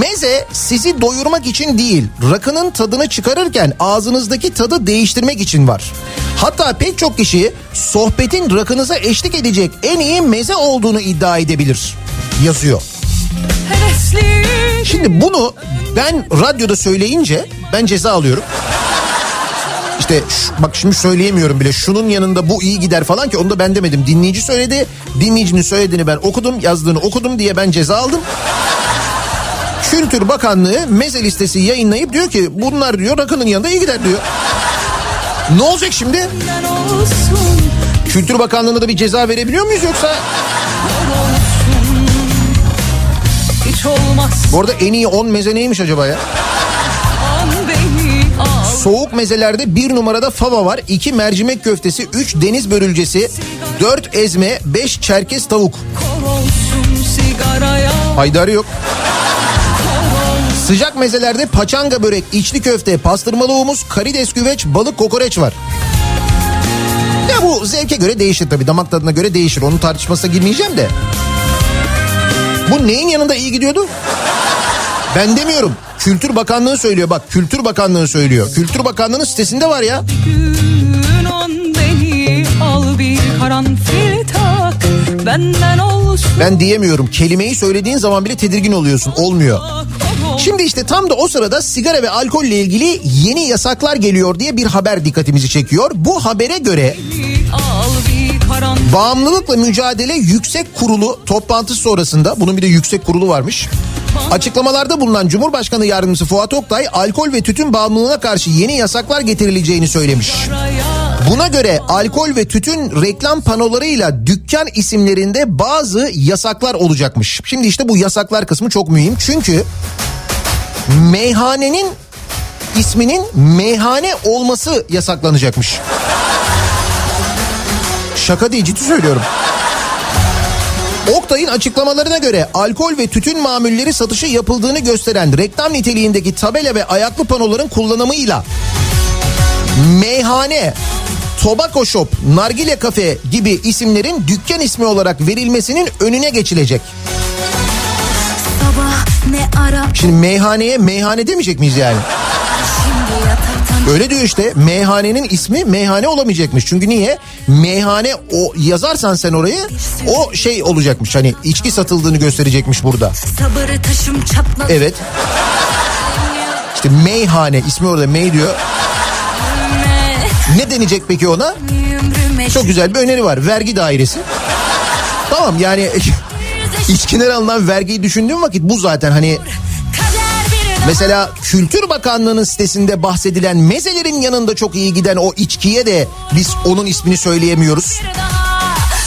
Meze sizi doyurmak için değil, rakının tadını çıkarırken ağzınızdaki tadı değiştirmek için var. Hatta pek çok kişi sohbetin rakınıza eşlik edecek en iyi meze olduğunu iddia edebilir yazıyor. Şimdi bunu ben radyoda söyleyince ben ceza alıyorum. İşte şu- bak şimdi söyleyemiyorum bile şunun yanında bu iyi gider falan ki onu da ben demedim. Dinleyici söyledi. Dinleyicinin söylediğini ben okudum yazdığını okudum diye ben ceza aldım. Kültür Bakanlığı meze listesi yayınlayıp diyor ki bunlar diyor rakının yanında iyi gider diyor. Ne olacak şimdi? Kültür Bakanlığı'na da bir ceza verebiliyor muyuz yoksa? Olmaz Bu arada en iyi 10 meze neymiş acaba ya? Soğuk mezelerde bir numarada fava var. 2 mercimek köftesi, 3 deniz börülcesi, 4 ezme, 5 çerkez tavuk. Haydarı yok. Sıcak mezelerde paçanga börek, içli köfte, pastırmalı humus, karides güveç, balık kokoreç var. Ya bu zevke göre değişir tabii. Damak tadına göre değişir. Onun tartışmasına girmeyeceğim de. Bu neyin yanında iyi gidiyordu? Ben demiyorum. Kültür Bakanlığı söylüyor bak. Kültür Bakanlığı söylüyor. Kültür Bakanlığı'nın sitesinde var ya. Gün on beni al bir karanfil tak Benden olsun Ben diyemiyorum. Kelimeyi söylediğin zaman bile tedirgin oluyorsun. Olmuyor. Şimdi işte tam da o sırada sigara ve alkolle ilgili yeni yasaklar geliyor diye bir haber dikkatimizi çekiyor. Bu habere göre Bağımlılıkla Mücadele Yüksek Kurulu toplantısı sonrasında bunun bir de yüksek kurulu varmış. Açıklamalarda bulunan Cumhurbaşkanı Yardımcısı Fuat Oktay alkol ve tütün bağımlılığına karşı yeni yasaklar getirileceğini söylemiş. Buna göre alkol ve tütün reklam panolarıyla dükkan isimlerinde bazı yasaklar olacakmış. Şimdi işte bu yasaklar kısmı çok mühim. Çünkü meyhanenin isminin meyhane olması yasaklanacakmış. Şaka değil ciddi söylüyorum. Oktay'ın açıklamalarına göre alkol ve tütün mamulleri satışı yapıldığını gösteren reklam niteliğindeki tabela ve ayaklı panoların kullanımıyla meyhane, tobacco shop, nargile kafe gibi isimlerin dükkan ismi olarak verilmesinin önüne geçilecek. Şimdi meyhaneye meyhane demeyecek miyiz yani? Öyle diyor işte meyhanenin ismi meyhane olamayacakmış. Çünkü niye? Meyhane o yazarsan sen orayı o şey olacakmış. Hani içki satıldığını gösterecekmiş burada. Sabır taşım çatladı Evet. İşte meyhane ismi orada mey diyor. Ne denecek peki ona? Çok güzel bir öneri var. Vergi dairesi. Tamam yani [LAUGHS] içkiler alınan vergiyi düşündüğüm vakit bu zaten hani Mesela Kültür Bakanlığı'nın sitesinde bahsedilen mezelerin yanında çok iyi giden o içkiye de biz onun ismini söyleyemiyoruz.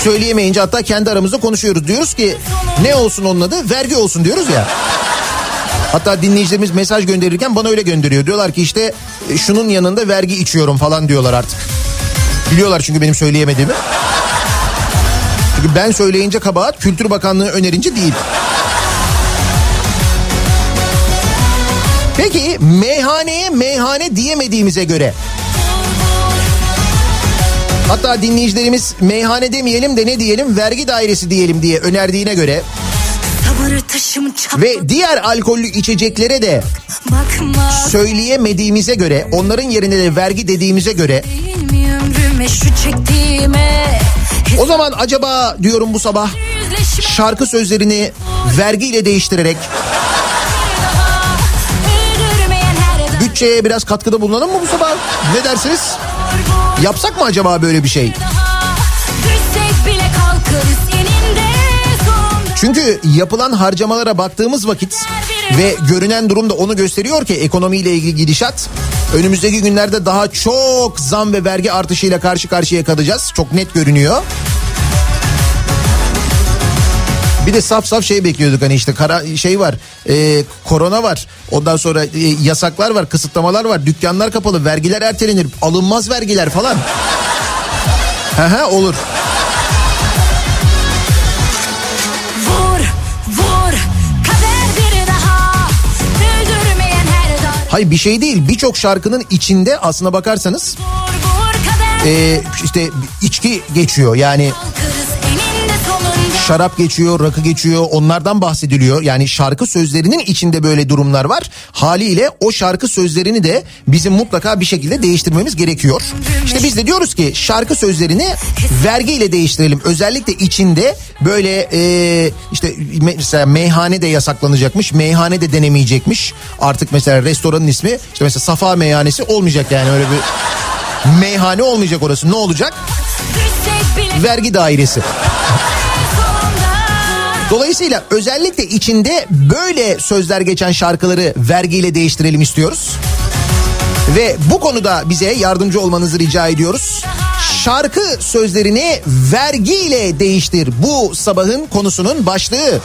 Söyleyemeyince hatta kendi aramızda konuşuyoruz. Diyoruz ki ne olsun onun adı? Vergi olsun diyoruz ya. Hatta dinleyicilerimiz mesaj gönderirken bana öyle gönderiyor. Diyorlar ki işte e, şunun yanında vergi içiyorum falan diyorlar artık. Biliyorlar çünkü benim söyleyemediğimi. Çünkü ben söyleyince kabahat Kültür Bakanlığı önerince değil. Peki meyhaneye meyhane diyemediğimize göre. Hatta dinleyicilerimiz meyhane demeyelim de ne diyelim vergi dairesi diyelim diye önerdiğine göre. Ve diğer alkollü içeceklere de Bakma. söyleyemediğimize göre onların yerine de vergi dediğimize göre. O zaman acaba diyorum bu sabah şarkı sözlerini vergiyle değiştirerek bütçeye biraz katkıda bulunalım mı bu sabah? Ne dersiniz? Yapsak mı acaba böyle bir şey? Çünkü yapılan harcamalara baktığımız vakit ve görünen durum da onu gösteriyor ki ekonomiyle ilgili gidişat önümüzdeki günlerde daha çok zam ve vergi artışıyla karşı karşıya kalacağız. Çok net görünüyor. Bir de saf saf şey bekliyorduk hani işte kara şey var e, korona var. Ondan sonra e, yasaklar var kısıtlamalar var. Dükkanlar kapalı vergiler ertelenir. Alınmaz vergiler falan. Hı olur. Hayır bir şey değil. Birçok şarkının içinde aslına bakarsanız e, işte içki geçiyor. Yani. Şarap geçiyor, rakı geçiyor onlardan bahsediliyor. Yani şarkı sözlerinin içinde böyle durumlar var. Haliyle o şarkı sözlerini de bizim mutlaka bir şekilde değiştirmemiz gerekiyor. İşte biz de diyoruz ki şarkı sözlerini vergiyle değiştirelim. Özellikle içinde böyle e, işte me- mesela meyhane de yasaklanacakmış. Meyhane de denemeyecekmiş. Artık mesela restoranın ismi işte mesela Safa Meyhanesi olmayacak yani öyle bir meyhane olmayacak orası. Ne olacak? Vergi dairesi. Dolayısıyla özellikle içinde böyle sözler geçen şarkıları vergiyle değiştirelim istiyoruz. Ve bu konuda bize yardımcı olmanızı rica ediyoruz. Şarkı sözlerini vergiyle değiştir. Bu sabahın konusunun başlığı.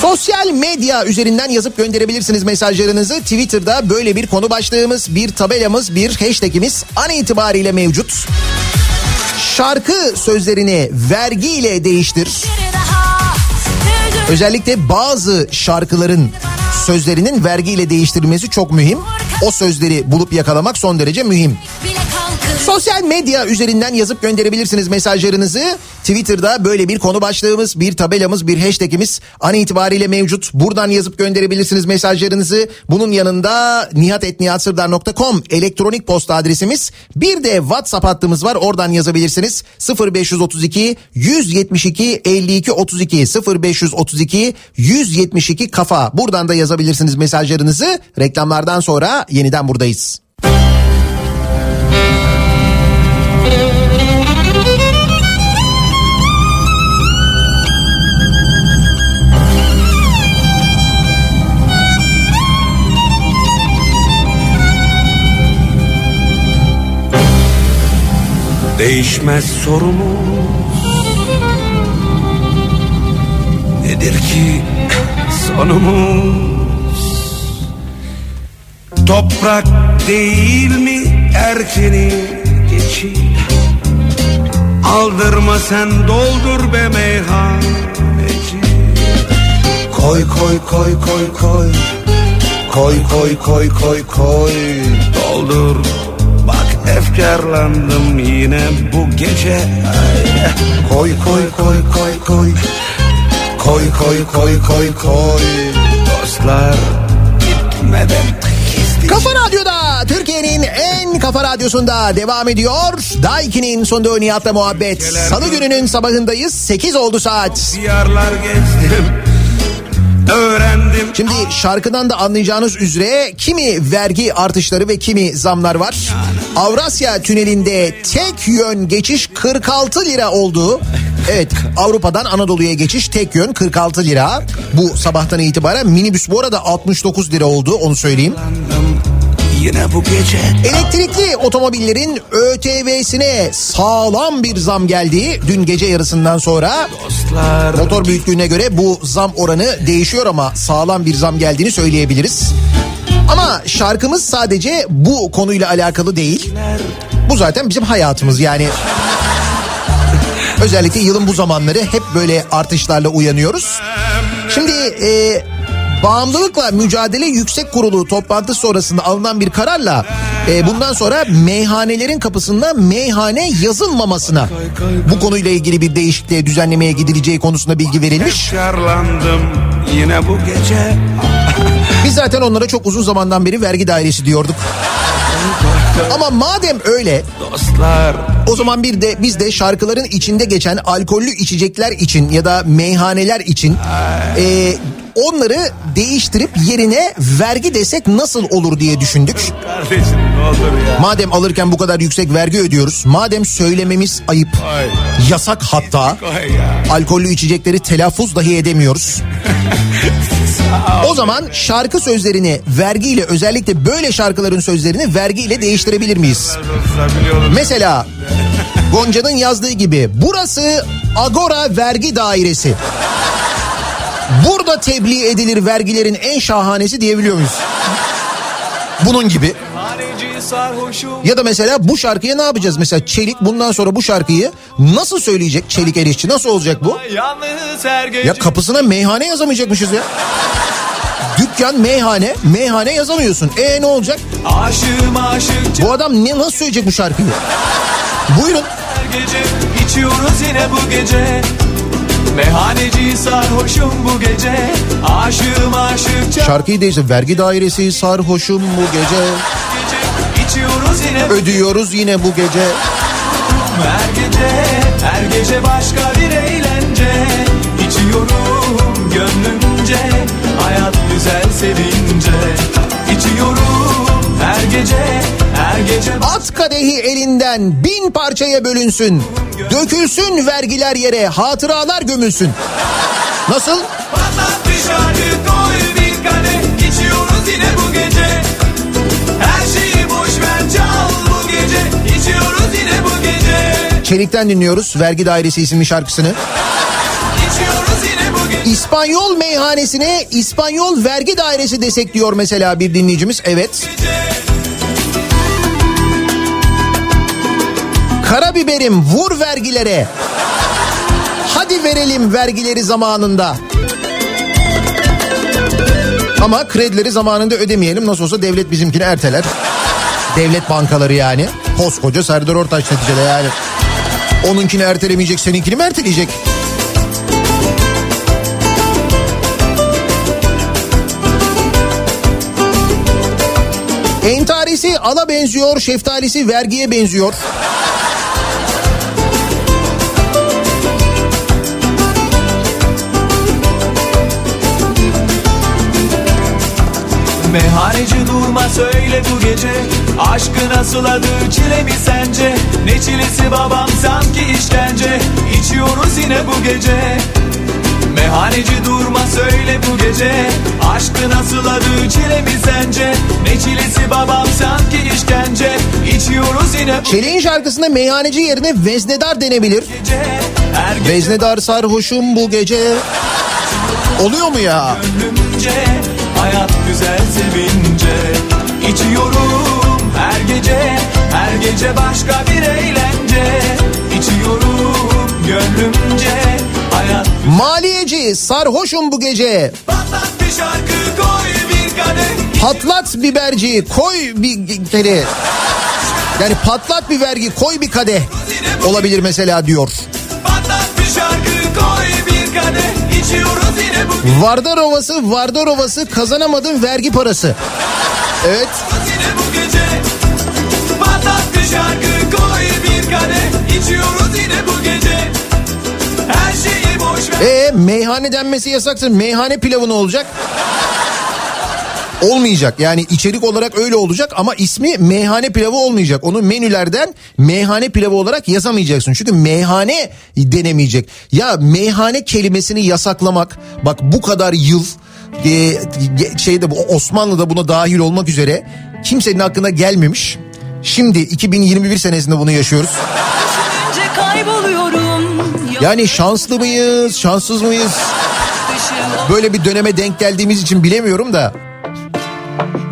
Sosyal medya üzerinden yazıp gönderebilirsiniz mesajlarınızı. Twitter'da böyle bir konu başlığımız, bir tabelamız, bir hashtagimiz an itibariyle mevcut. Şarkı sözlerini vergiyle değiştir. Özellikle bazı şarkıların sözlerinin vergiyle değiştirilmesi çok mühim. O sözleri bulup yakalamak son derece mühim. bile. Sosyal medya üzerinden yazıp gönderebilirsiniz mesajlarınızı. Twitter'da böyle bir konu başlığımız, bir tabelamız, bir hashtagimiz an itibariyle mevcut. Buradan yazıp gönderebilirsiniz mesajlarınızı. Bunun yanında nihatetnihatsırdar.com elektronik posta adresimiz. Bir de WhatsApp hattımız var. Oradan yazabilirsiniz. 0532 172 52 32 0532 172 kafa. Buradan da yazabilirsiniz mesajlarınızı. Reklamlardan sonra yeniden buradayız. Değişmez sorumuz. Nedir ki sonumuz? Toprak değil mi erkeni geçi Aldırma sen doldur be meyhaneci. Koy koy koy koy koy. Koy koy koy koy koy. Doldur efkarlandım yine bu gece Ay. Koy koy koy koy koy Koy koy koy koy koy Dostlar gitmeden Kafa Radyo'da Türkiye'nin en kafa radyosunda devam ediyor. Daiki'nin sonunda Nihat'la muhabbet. Salı gününün sabahındayız. 8 oldu saat. Diyarlar gezdim Öğrendim Şimdi şarkıdan da anlayacağınız üzere kimi vergi artışları ve kimi zamlar var. Avrasya Tüneli'nde tek yön geçiş 46 lira oldu. Evet Avrupa'dan Anadolu'ya geçiş tek yön 46 lira. Bu sabahtan itibaren minibüs bu arada 69 lira oldu onu söyleyeyim. Yine bu gece Elektrikli otomobillerin ÖTV'sine sağlam bir zam geldi. Dün gece yarısından sonra Dostlar motor büyüklüğüne göre bu zam oranı değişiyor ama sağlam bir zam geldiğini söyleyebiliriz. Ama şarkımız sadece bu konuyla alakalı değil. Bu zaten bizim hayatımız yani. Özellikle yılın bu zamanları hep böyle artışlarla uyanıyoruz. Şimdi e, Bağımlılıkla Mücadele Yüksek Kurulu toplantısı sonrasında alınan bir kararla e, bundan sonra meyhanelerin kapısında meyhane yazılmamasına bu konuyla ilgili bir değişikliğe düzenlemeye gidileceği konusunda bilgi verilmiş. Yine bu gece Biz zaten onlara çok uzun zamandan beri vergi dairesi diyorduk. Ama madem öyle Dostlar o zaman bir de biz de şarkıların içinde geçen alkollü içecekler için ya da meyhaneler için e, onları değiştirip yerine vergi desek nasıl olur diye düşündük. kardeşim ne olur ya Madem alırken bu kadar yüksek vergi ödüyoruz. Madem söylememiz ayıp, Ay. yasak hatta. Ay ya. Alkollü içecekleri telaffuz dahi edemiyoruz. [LAUGHS] O zaman şarkı sözlerini vergiyle özellikle böyle şarkıların sözlerini vergiyle değiştirebilir miyiz? Mesela Gonca'nın yazdığı gibi burası Agora Vergi Dairesi. Burada tebliğ edilir vergilerin en şahanesi diyebiliyor muyuz? Bunun gibi. Ya da mesela bu şarkıya ne yapacağız? Mesela Çelik bundan sonra bu şarkıyı nasıl söyleyecek Çelik Erişçi? Nasıl olacak bu? Ya kapısına meyhane yazamayacakmışız ya. Dükkan meyhane, meyhane yazamıyorsun. E ne olacak? aşığım aşık Bu adam ne nasıl söyleyecek bu şarkıyı? Buyurun. her gece içiyoruz yine bu gece Meyhaneci sarhoşum bu gece Aşığım aşıkça Şarkıyı değiştir. Vergi dairesi sarhoşum bu gece. Yine Ödüyoruz yine bu gece. her gece Her gece başka bir eğlence İçiyorum gönlümce Hayat güzel sevince İçiyorum her gece Her gece At kadehi elinden bin parçaya bölünsün. Dökülsün vergiler yere, hatıralar gömülsün. Nasıl? Patlat bir Çelik'ten dinliyoruz Vergi Dairesi isimli şarkısını. İspanyol meyhanesine İspanyol Vergi Dairesi desek diyor mesela bir dinleyicimiz. Evet. Karabiberim vur vergilere. Hadi verelim vergileri zamanında. Ama kredileri zamanında ödemeyelim. Nasıl olsa devlet bizimkini erteler. Devlet bankaları yani. Koskoca Serdar Ortaç neticede yani. Onunkini ertelemeyecek, seninkini mi erteleyecek? Entarisi ala benziyor, şeftalisi vergiye benziyor. Meyhaneci durma söyle bu gece. Aşkı nasıl adı çile mi sence? Ne çilesi babam sanki işkence. İçiyoruz yine bu gece. Meyhaneci durma söyle bu gece. Aşkı nasıl adı çile mi sence? Ne çilesi babam sanki işkence. İçiyoruz yine bu Çelik'in şarkısında meyhaneci yerine veznedar denebilir. gece. Gece Veznedar sarhoşum bu gece. Oluyor mu ya? gönlümce Hayat güzel sevince İçiyorum her gece Her gece başka bir eğlence İçiyorum gönlümce Hayat Maliyeci sarhoşum bu gece. patlat bir şarkı koy bir kadeh Patlat biberci koy bir kere. Yani patlat bir vergi koy bir kadeh. Olabilir mesela diyor. Vardar Ovası, Vardar Ovası kazanamadın vergi parası. Evet. şarkı koy bir kadeh İçiyoruz yine bu gece Her şeyi boş ver E meyhane denmesi yasaksın. Meyhane pilavı ne olacak? Olmayacak yani içerik olarak öyle olacak ama ismi meyhane pilavı olmayacak. Onu menülerden meyhane pilavı olarak yazamayacaksın. Çünkü meyhane denemeyecek. Ya meyhane kelimesini yasaklamak bak bu kadar yıl e, şeyde bu Osmanlı'da buna dahil olmak üzere kimsenin aklına gelmemiş. Şimdi 2021 senesinde bunu yaşıyoruz. Yani şanslı mıyız, şanssız mıyız? Böyle bir döneme denk geldiğimiz için bilemiyorum da.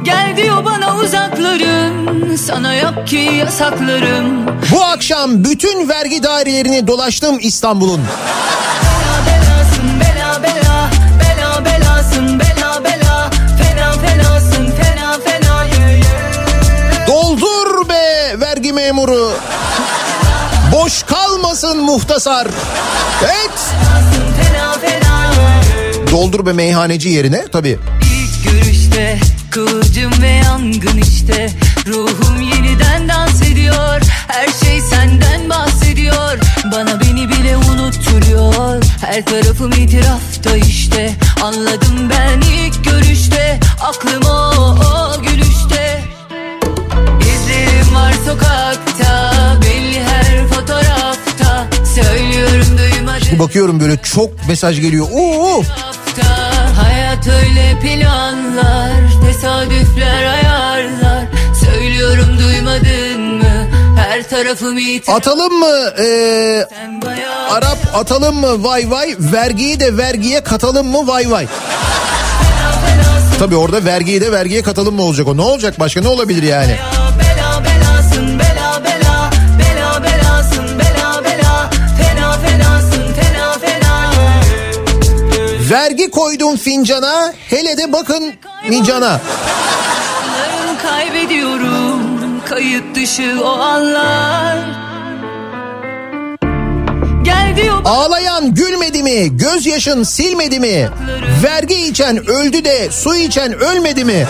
Gel diyor bana uzaklarım. Sana yok ki yasaklarım. Bu akşam bütün vergi dairelerini dolaştım İstanbul'un. Bela belasın bela bela. Bela belasın bela bela. Fena fenasın fena fena. Yeah, yeah. Doldur be vergi memuru. Boş kalmasın muhtasar. Evet. Doldur be meyhaneci yerine tabii. Görüşte kıvılcım ve yangın işte. Ruhum yeniden dans ediyor Her şey senden bahsediyor. Bana beni bile unutturuyor Her tarafım itirafta işte. Anladım ben ilk görüşte Aklım o, o gülüşte. İzlerim var sokakta Belli her fotoğrafta. Söylüyorum duymadın Bakıyorum böyle çok mesaj geliyor. Oo. hafta Hayat öyle planlar Tesadüfler ayarlar. Söylüyorum duymadın mı? Her tarafım itiraf Atalım mı ee, Arap atalım mı? Vay vay vergiyi de vergiye katalım mı? Vay vay. Tabii orada vergiyi de vergiye katalım mı olacak o? Ne olacak başka? Ne olabilir yani. Bela Vergi koydum fincana hele de bakın nicana. Kaybediyorum Kayıt dışı o anlar Ağlayan gülmedi mi gözyaşın silmedi mi? Vergi içen öldü de su içen ölmedi mi?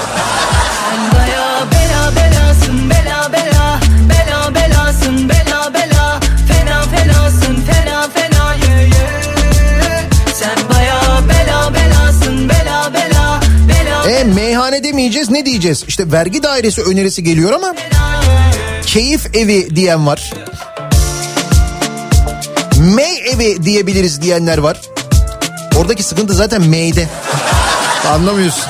Bela E meyhane demeyeceğiz ne diyeceğiz? İşte vergi dairesi önerisi geliyor ama keyif evi diyen var. Mey evi diyebiliriz diyenler var. Oradaki sıkıntı zaten meyde. Anlamıyorsun.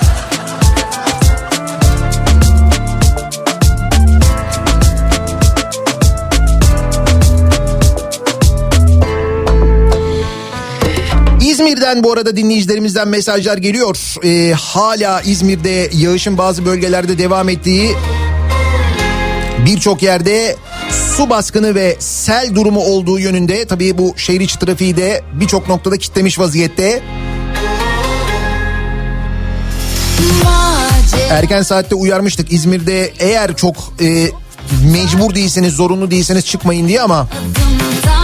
İzmir'den bu arada dinleyicilerimizden mesajlar geliyor. Ee, hala İzmir'de yağışın bazı bölgelerde devam ettiği birçok yerde su baskını ve sel durumu olduğu yönünde tabii bu şehir içi trafiği de birçok noktada kitlemiş vaziyette. Erken saatte uyarmıştık İzmir'de eğer çok e, mecbur değilseniz zorunlu değilseniz çıkmayın diye ama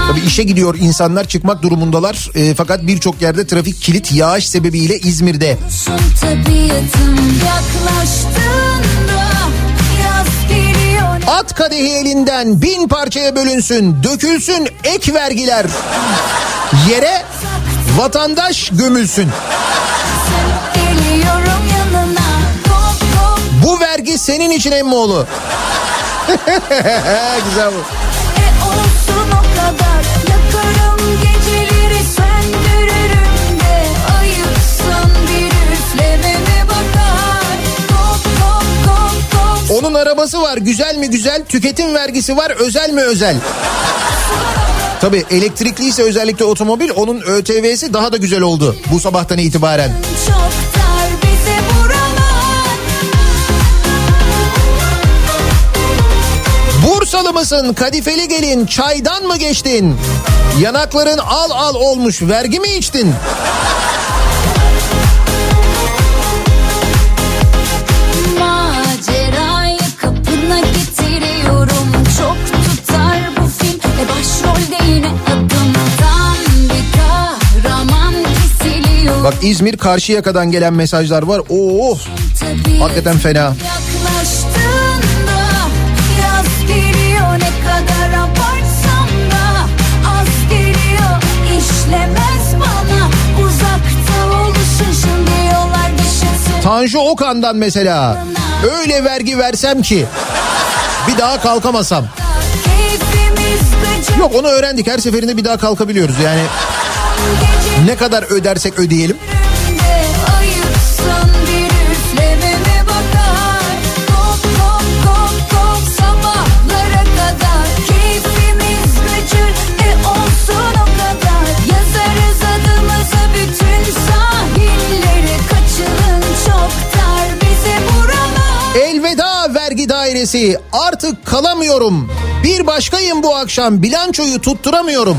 tabii işe gidiyor insanlar çıkmak durumundalar. E, fakat birçok yerde trafik kilit yağış sebebiyle İzmir'de. At kadehi elinden bin parçaya bölünsün, dökülsün ek vergiler. Yere vatandaş gömülsün. Bu vergi senin için emmoğlu. [LAUGHS] Güzel bu. e olsun o kadar. Yakarım geceleri söndürürüm de. Ayıpsın bir üflememe bakar. Kop kop kop kop Onun arabası var. Güzel mi güzel, tüketim vergisi var. Özel mi özel. Tabii elektrikliyse özellikle otomobil onun ÖTV'si daha da güzel oldu bu sabahtan itibaren. Çok Bursalı mısın kadifeli gelin çaydan mı geçtin? Yanakların al al olmuş vergi mi içtin? Bak İzmir Karşıyaka'dan gelen mesajlar var. Oo Tabii hakikaten fena. Tanju Okan'dan mesela öyle vergi versem ki bir daha kalkamasam. Yok onu öğrendik her seferinde bir daha kalkabiliyoruz yani ne kadar ödersek ödeyelim. Dairesi artık kalamıyorum. Bir başkayım bu akşam bilançoyu tutturamıyorum.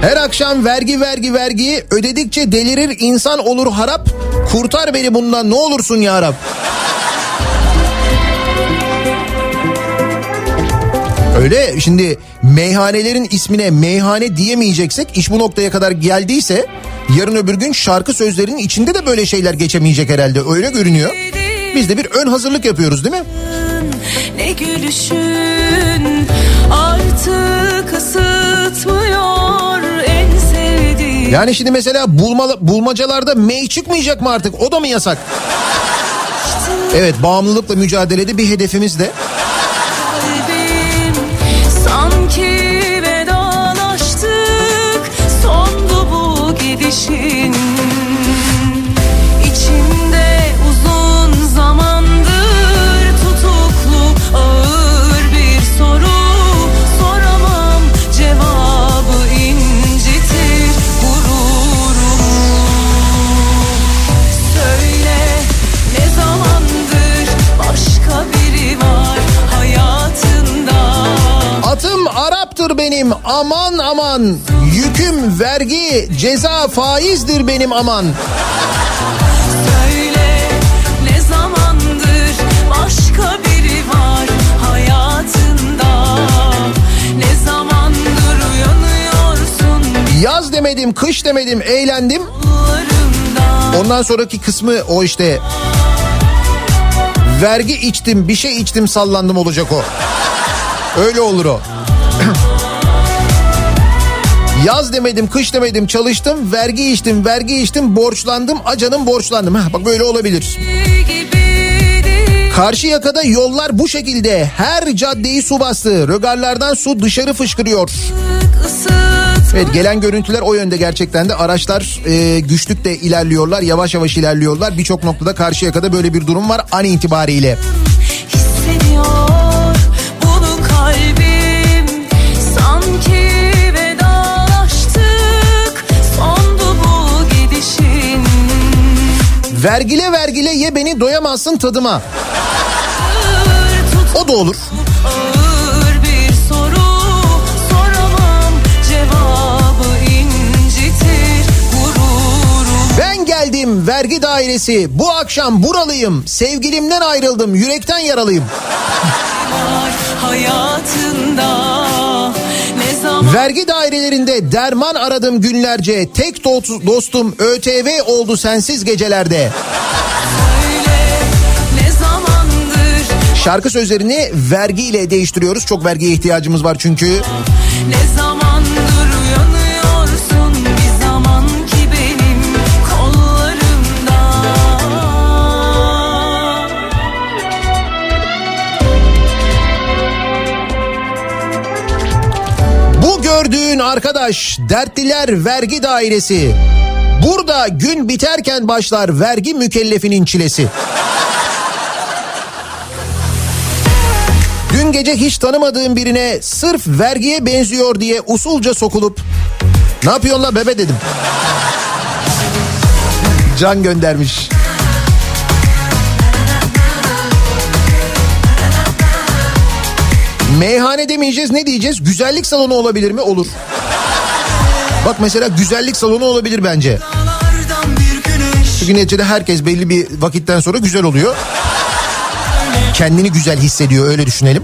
Her akşam vergi vergi vergi ödedikçe delirir insan olur harap. Kurtar beni bundan ne olursun ya Rab. Öyle şimdi meyhanelerin ismine meyhane diyemeyeceksek iş bu noktaya kadar geldiyse yarın öbür gün şarkı sözlerinin içinde de böyle şeyler geçemeyecek herhalde öyle görünüyor. Biz de bir ön hazırlık yapıyoruz değil mi? Ne gülüşün artık ısıtmıyor en sevdiğim Yani şimdi mesela bulma, bulmacalarda mey çıkmayacak mı artık o da mı yasak? Evet bağımlılıkla mücadelede bir hedefimiz de aman Yüküm vergi ceza faizdir benim aman. Söyle ne zamandır başka biri var hayatında? Ne zamandır uyanıyorsun? Yaz demedim kış demedim eğlendim. Ondan sonraki kısmı o işte. Vergi içtim bir şey içtim sallandım olacak o. Öyle olur o [CLEARS THROAT] Yaz demedim, kış demedim, çalıştım, vergi içtim, vergi içtim, borçlandım, acanım borçlandım. Heh, bak böyle olabilir. Karşı yakada yollar bu şekilde. Her caddeyi su bastı. Rögarlardan su dışarı fışkırıyor. Evet gelen görüntüler o yönde gerçekten de araçlar e, güçlükle ilerliyorlar. Yavaş yavaş ilerliyorlar. Birçok noktada karşı yakada böyle bir durum var an itibariyle. hissediyor Vergile vergile ye beni doyamazsın tadıma. O da olur. Ben geldim vergi dairesi. Bu akşam buralıyım. Sevgilimden ayrıldım. Yürekten yaralıyım. hayatında Vergi dairelerinde derman aradım günlerce. Tek do- dostum ÖTV oldu sensiz gecelerde. söyle ne zamandır Şarkı sözlerini vergiyle değiştiriyoruz. Çok vergiye ihtiyacımız var çünkü. ne zamandır Bu gördüğün arkadaş dertliler vergi dairesi. Burada gün biterken başlar vergi mükellefinin çilesi. Dün gece hiç tanımadığım birine sırf vergiye benziyor diye usulca sokulup ne yapıyorsun la bebe dedim. Can göndermiş. Meyhane demeyeceğiz ne diyeceğiz? Güzellik salonu olabilir mi? Olur. Bak mesela güzellik salonu olabilir bence. Çünkü neticede herkes belli bir vakitten sonra güzel oluyor. Kendini güzel hissediyor öyle düşünelim.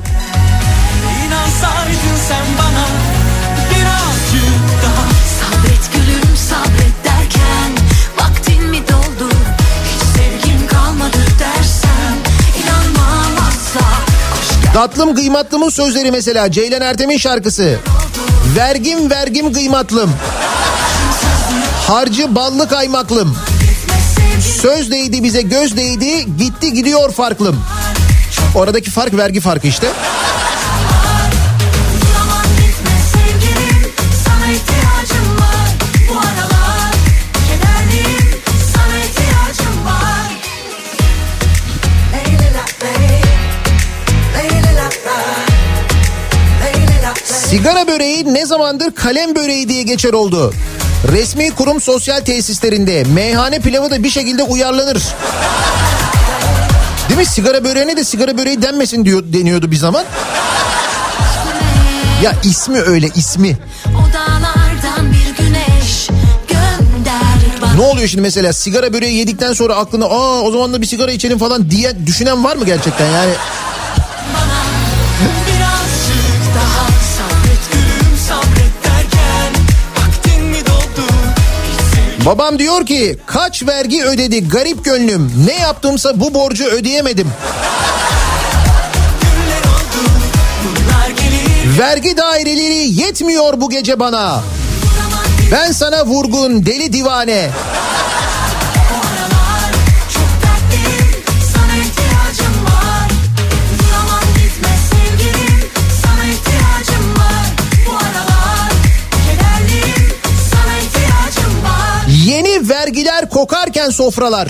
Tatlım kıymatlımın sözleri mesela Ceylan Ertem'in şarkısı. Vergim vergim kıymatlım. Harcı ballı kaymaklım. Söz değdi bize göz değdi gitti gidiyor farklım. Oradaki fark vergi farkı işte. Sigara böreği ne zamandır kalem böreği diye geçer oldu. Resmi kurum sosyal tesislerinde meyhane pilavı da bir şekilde uyarlanır. Değil mi? Sigara böreğine de sigara böreği denmesin diyor deniyordu bir zaman. Ya ismi öyle ismi. Ne oluyor şimdi mesela sigara böreği yedikten sonra aklına aa o zaman da bir sigara içelim falan diye düşünen var mı gerçekten yani? Babam diyor ki kaç vergi ödedi garip gönlüm ne yaptımsa bu borcu ödeyemedim. Vergi daireleri yetmiyor bu gece bana. Ben sana vurgun deli divane. Vergiler kokarken sofralar.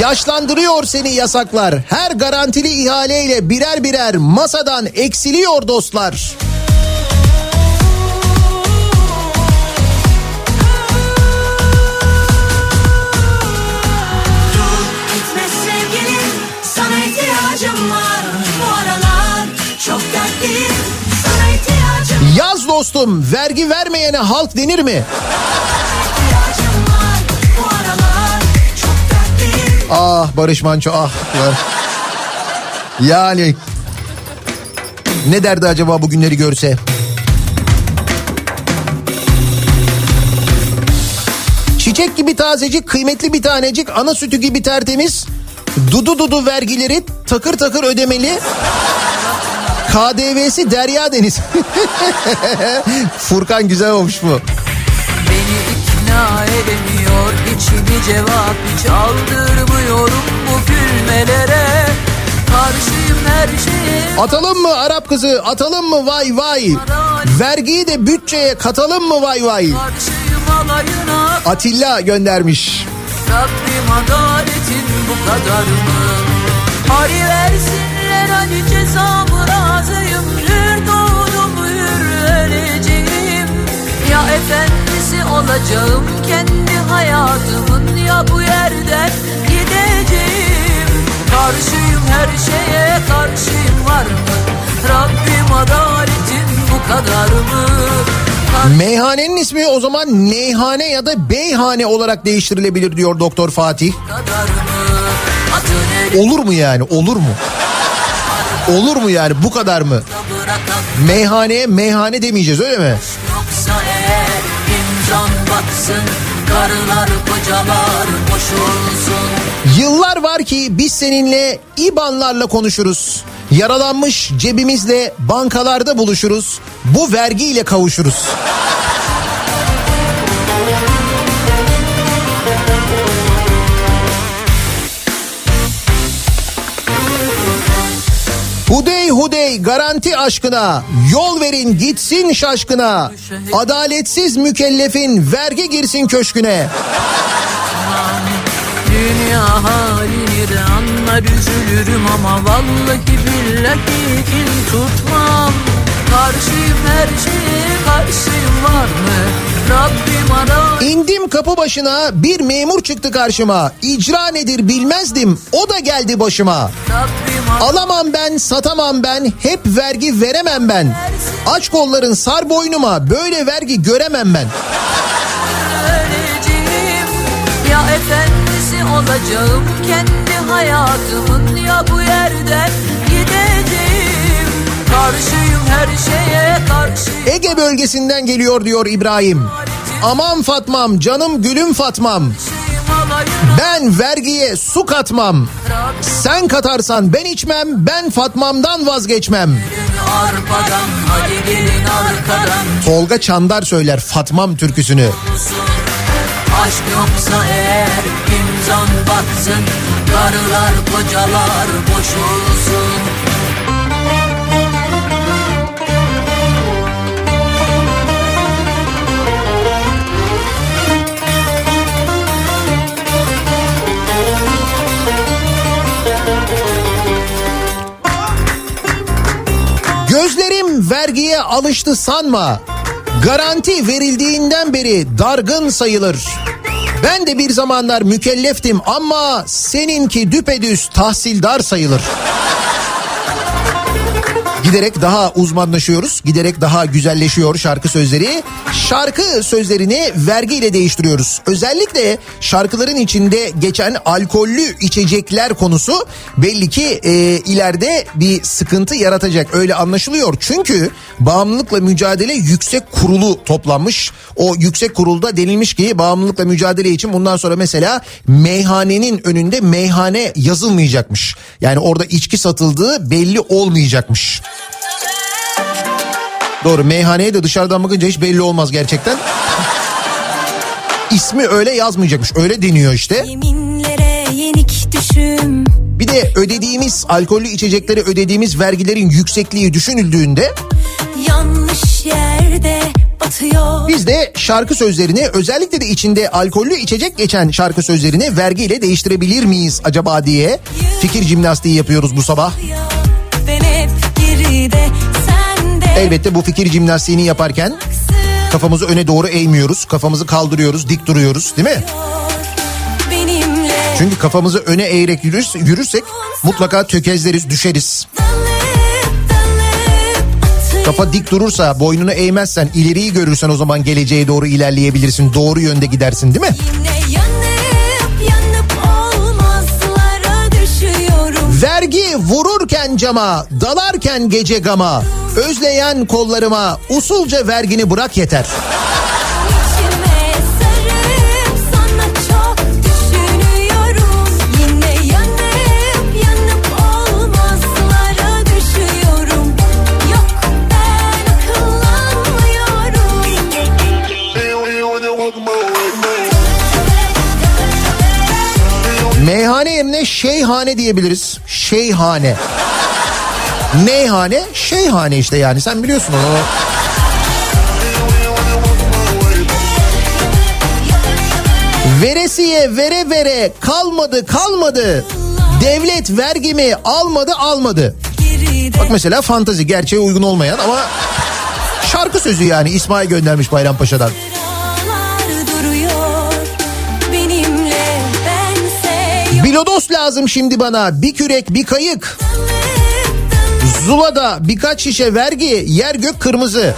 Yaşlandırıyor seni yasaklar. Her garantili ihaleyle birer birer masadan eksiliyor dostlar. Yaz dostum vergi vermeyene halk denir mi? Ah Barış Manço ah. Yani ne derdi acaba bu günleri görse? Çiçek gibi tazecik, kıymetli bir tanecik, ana sütü gibi tertemiz. Dudu dudu vergileri takır takır ödemeli. KDV'si Derya Deniz. [LAUGHS] Furkan güzel olmuş bu. Beni ikna edemiyor içimi cevap hiç aldırmıyorum bu gülmelere Karşıyım her şeye Atalım mı Arap kızı atalım mı vay vay. Vergiyi de bütçeye katalım mı vay vay. Atilla göndermiş. Rabbim adaletin bu kadar mı? Hari versinler hani cezamı razıyım Hür doğdum hür öleceğim Ya efendisi olacağım kendi hayatımın Ya bu yerden gideceğim Karşıyım her şeye karşıyım var mı? Rabbim adaletin bu kadar mı? Meyhanenin ismi o zaman Neyhane ya da Beyhane olarak değiştirilebilir diyor Doktor Fatih. Olur mu yani olur mu? Olur mu yani bu kadar mı? Meyhaneye meyhane demeyeceğiz öyle mi? Yoksa eğer imzan batsın Karılar kocalar boş olsun Yıllar var ki biz seninle IBAN'larla konuşuruz. Yaralanmış cebimizle bankalarda buluşuruz. Bu vergiyle kavuşuruz. Hudey hudey garanti aşkına yol verin gitsin şaşkına adaletsiz mükellefin vergi girsin köşküne Dünya halini de anlar üzülürüm ama vallahi billahi kin tutmam Karşıyım her şeye karşıyım var mı? İndim kapı başına bir memur çıktı karşıma. İcra nedir bilmezdim o da geldi başıma. Alamam ben satamam ben hep vergi veremem ben. Aç kolların sar boynuma böyle vergi göremem ben. Öleceğim. Ya efendisi olacağım kendi hayatımın Ya bu yerden gideceğim Karşıyım her şeye karşıyım. Ege bölgesinden geliyor diyor İbrahim. Aman Fatmam canım gülüm Fatmam. Ben vergiye su katmam. Sen katarsan ben içmem Ben Fatmam'dan vazgeçmem. Tolga Çandar söyler Fatmam türküsünü. Aşk yoksa eğer imzan batsın. Karılar kocalar boş vergiye alıştı sanma Garanti verildiğinden beri dargın sayılır. Ben de bir zamanlar mükelleftim ama seninki düpedüz tahsildar sayılır. Giderek daha uzmanlaşıyoruz. Giderek daha güzelleşiyor şarkı sözleri. Şarkı sözlerini vergiyle değiştiriyoruz. Özellikle şarkıların içinde geçen alkollü içecekler konusu belli ki e, ileride bir sıkıntı yaratacak. Öyle anlaşılıyor. Çünkü bağımlılıkla mücadele yüksek kurulu toplanmış. O yüksek kurulda denilmiş ki bağımlılıkla mücadele için bundan sonra mesela meyhanenin önünde meyhane yazılmayacakmış. Yani orada içki satıldığı belli olmayacakmış. Doğru meyhaneye de dışarıdan bakınca hiç belli olmaz gerçekten. İsmi öyle yazmayacakmış öyle deniyor işte. Bir de ödediğimiz alkollü içeceklere ödediğimiz vergilerin yüksekliği düşünüldüğünde yanlış yerde batıyor. biz de şarkı sözlerini özellikle de içinde alkollü içecek geçen şarkı sözlerini vergiyle değiştirebilir miyiz acaba diye fikir jimnastiği yapıyoruz bu sabah. Ben hep geride Elbette bu fikir jimnastiğini yaparken kafamızı öne doğru eğmiyoruz. Kafamızı kaldırıyoruz, dik duruyoruz değil mi? Çünkü kafamızı öne eğerek yürürse, yürürsek mutlaka tökezleriz, düşeriz. Kafa dik durursa, boynunu eğmezsen, ileriyi görürsen o zaman geleceğe doğru ilerleyebilirsin. Doğru yönde gidersin değil mi? Vergi vururken cama, dalarken gece gama, özleyen kollarıma usulca vergini bırak yeter. Şeyhane diyebiliriz. Şeyhane. Neyhane? Şeyhane işte yani sen biliyorsun onu. Veresiye vere vere kalmadı kalmadı. Devlet vergimi almadı almadı. Bak mesela fantazi gerçeğe uygun olmayan ama şarkı sözü yani İsmail göndermiş Bayrampaşa'dan. Bilodos lazım şimdi bana bir kürek bir kayık. Zula'da birkaç şişe vergi yer gök kırmızı.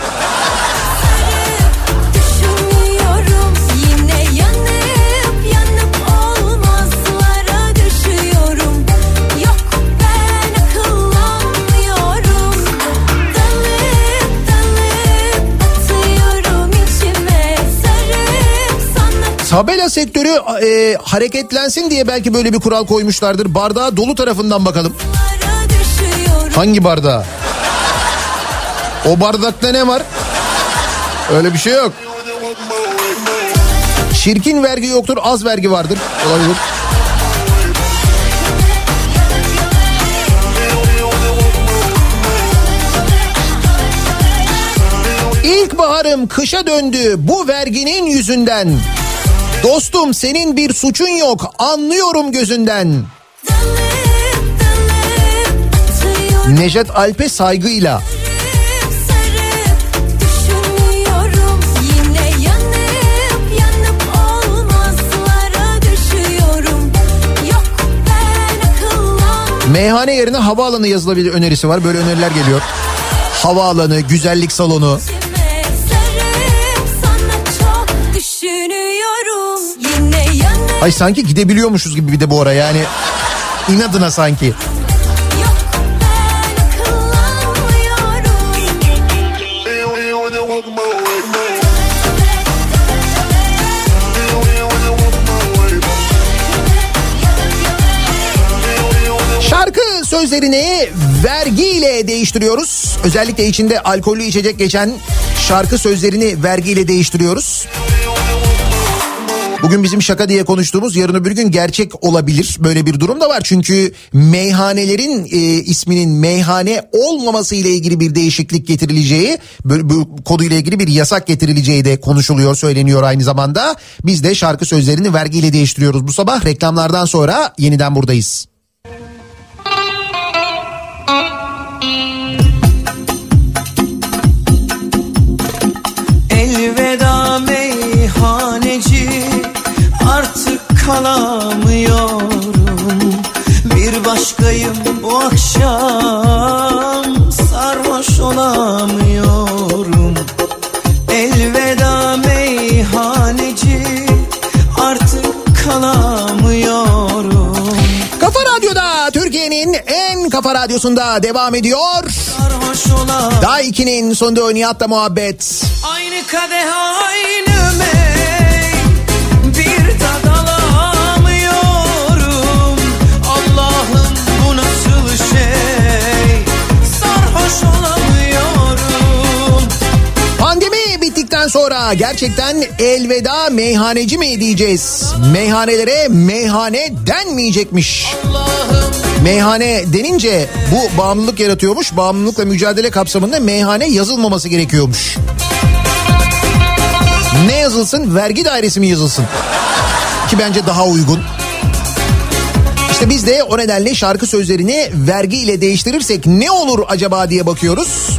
Tabela sektörü e, hareketlensin diye belki böyle bir kural koymuşlardır. Bardağı dolu tarafından bakalım. Hangi bardağı? O bardakta ne var? Öyle bir şey yok. Çirkin vergi yoktur, az vergi vardır. Olabilir. İlkbaharım kışa döndü bu verginin yüzünden. Dostum senin bir suçun yok anlıyorum gözünden. Nejat Alp'e saygıyla. Meyhane yerine havaalanı yazılabilir önerisi var. Böyle öneriler geliyor. Havaalanı, güzellik salonu. Ay sanki gidebiliyormuşuz gibi bir de bu ara yani. inadına sanki. Şarkı sözlerini vergiyle değiştiriyoruz. Özellikle içinde alkollü içecek geçen şarkı sözlerini vergiyle değiştiriyoruz. Bugün bizim şaka diye konuştuğumuz yarın öbür gün gerçek olabilir. Böyle bir durum da var. Çünkü meyhanelerin e, isminin meyhane olmaması ile ilgili bir değişiklik getirileceği, böyle, bu konuyla ilgili bir yasak getirileceği de konuşuluyor, söyleniyor aynı zamanda. Biz de şarkı sözlerini vergiyle değiştiriyoruz. Bu sabah reklamlardan sonra yeniden buradayız. alamıyorum Bir başkayım bu akşam Sarhoş olamıyorum Elveda meyhaneci Artık kalamıyorum Kafa Radyo'da Türkiye'nin en kafa radyosunda devam ediyor. Daha 2'nin sonunda Nihat'la muhabbet. Aynı kadeh aynı meyhaneci Bittikten sonra gerçekten elveda meyhaneci mi diyeceğiz? Meyhanelere meyhane denmeyecekmiş. Meyhane denince bu bağımlılık yaratıyormuş. Bağımlılıkla mücadele kapsamında meyhane yazılmaması gerekiyormuş. Ne yazılsın? Vergi dairesi mi yazılsın? Ki bence daha uygun. İşte biz de o nedenle şarkı sözlerini vergi ile değiştirirsek ne olur acaba diye bakıyoruz.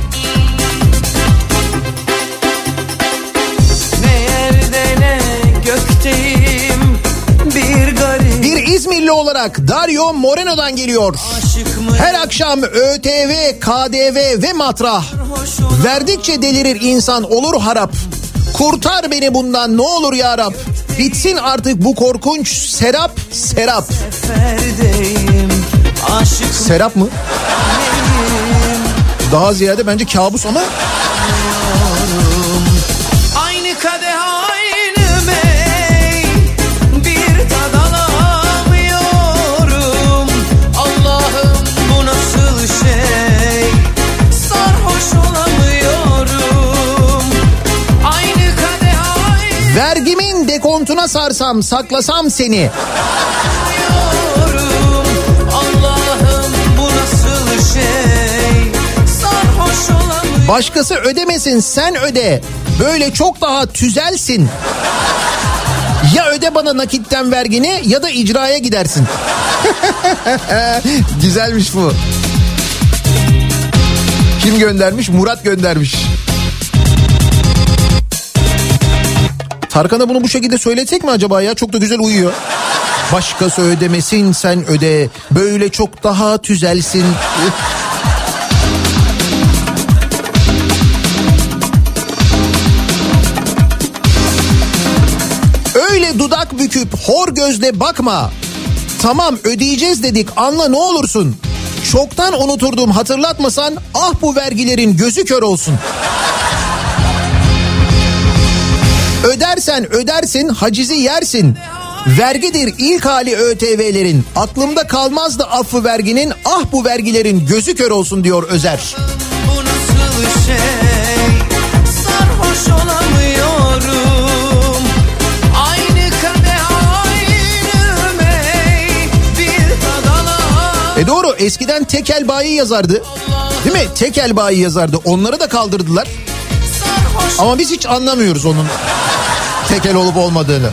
İzmirli olarak Dario Moreno'dan geliyor. Her akşam ÖTV, KDV ve matrah. Verdikçe delirir insan olur harap. Kurtar beni bundan ne olur ya Rab. Bitsin artık bu korkunç serap serap. Serap mı? Daha ziyade bence kabus ama vergimin dekontuna sarsam saklasam seni. Başkası ödemesin sen öde. Böyle çok daha tüzelsin. Ya öde bana nakitten vergini ya da icraya gidersin. [LAUGHS] Güzelmiş bu. Kim göndermiş? Murat göndermiş. Tarkan'a bunu bu şekilde söyletsek mi acaba ya? Çok da güzel uyuyor. Başkası ödemesin sen öde. Böyle çok daha tüzelsin. Öyle dudak büküp hor gözle bakma. Tamam ödeyeceğiz dedik anla ne olursun. Çoktan unuturdum hatırlatmasan ah bu vergilerin gözü kör olsun. Ödersen ödersin hacizi yersin. Vergidir ilk hali ÖTV'lerin. Aklımda kalmazdı affı verginin ah bu vergilerin gözü kör olsun diyor Özer. Bu nasıl şey Sarhoş olamıyorum E doğru eskiden tekel bayi yazardı. Değil mi? Tekel bayi yazardı. Onları da kaldırdılar. Ama biz hiç anlamıyoruz onun tekel olup olmadığını.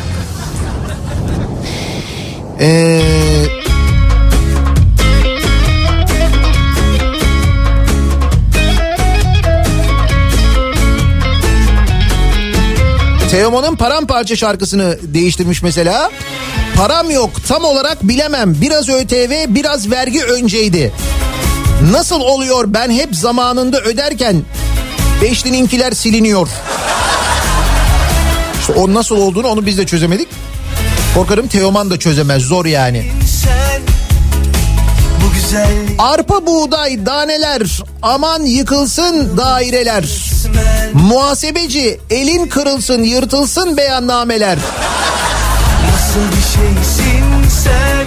Ee, Teoman'ın paramparça şarkısını değiştirmiş mesela. Param yok tam olarak bilemem. Biraz ÖTV biraz vergi önceydi. Nasıl oluyor ben hep zamanında öderken Beşlininkiler siliniyor. O nasıl olduğunu onu biz de çözemedik. Korkarım Teoman da çözemez zor yani. Arpa buğday daneler aman yıkılsın daireler. resmen Muhasebeci elin kırılsın yırtılsın beyannameler. Nasıl bir şeysin sen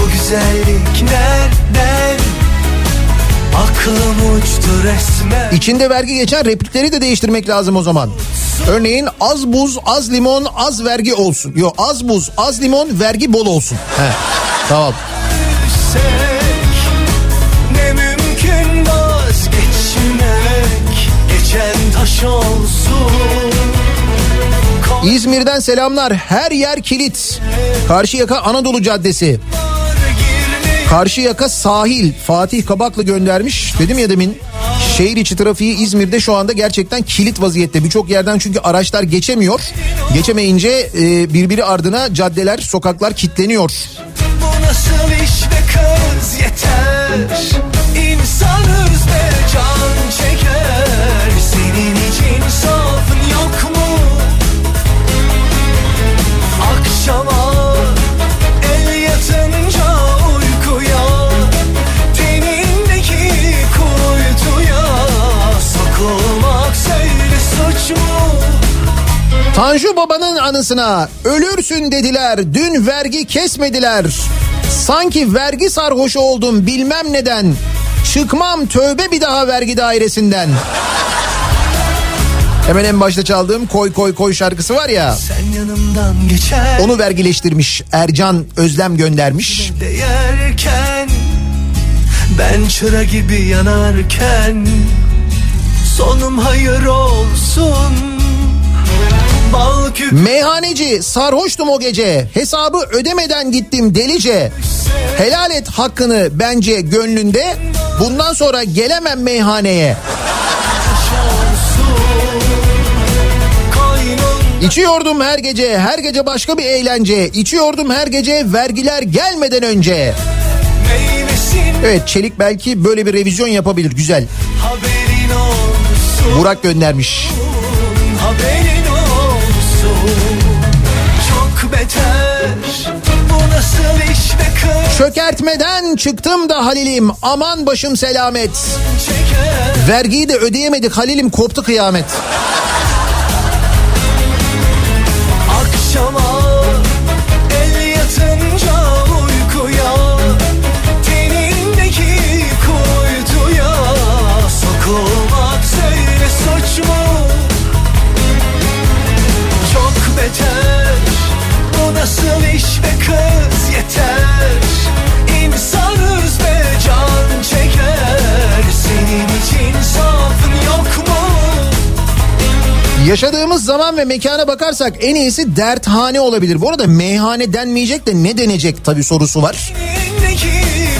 Bu güzellik nereden İçinde vergi geçen replikleri de değiştirmek lazım o zaman. Örneğin az buz az limon az vergi olsun. Yok az buz az limon vergi bol olsun. He, tamam. Sevsek Ne mümkün vazgeçmek Geçen taş olsun İzmir'den selamlar. Her yer kilit. Karşıyaka Anadolu Caddesi. Karşıyaka sahil. Fatih Kabaklı göndermiş. Dedim ya demin şehir içi trafiği İzmir'de şu anda gerçekten kilit vaziyette. Birçok yerden çünkü araçlar geçemiyor. Geçemeyince e, birbiri ardına caddeler, sokaklar kilitleniyor. Bu nasıl iş be kız yeter İnsanız be can Tanju Baba'nın anısına ölürsün dediler. Dün vergi kesmediler. Sanki vergi sarhoşu oldum bilmem neden. Çıkmam tövbe bir daha vergi dairesinden. Hemen en başta çaldığım Koy Koy Koy şarkısı var ya. Onu vergileştirmiş Ercan Özlem göndermiş. Değerken Ben çıra gibi yanarken Sonum hayır olsun Meyhaneci sarhoştum o gece. Hesabı ödemeden gittim delice. Helal et hakkını bence gönlünde. Bundan sonra gelemem meyhaneye. İçiyordum her gece, her gece başka bir eğlence. İçiyordum her gece vergiler gelmeden önce. Evet Çelik belki böyle bir revizyon yapabilir. Güzel. Burak göndermiş. Haberin olsun beter Bu nasıl iş be kız Çökertmeden çıktım da Halil'im. Aman başım selamet. Vergiyi de ödeyemedik Halil'im koptu kıyamet. Yaşadığımız zaman ve mekana bakarsak en iyisi derthane olabilir. Bu arada meyhane denmeyecek de ne denecek tabii sorusu var.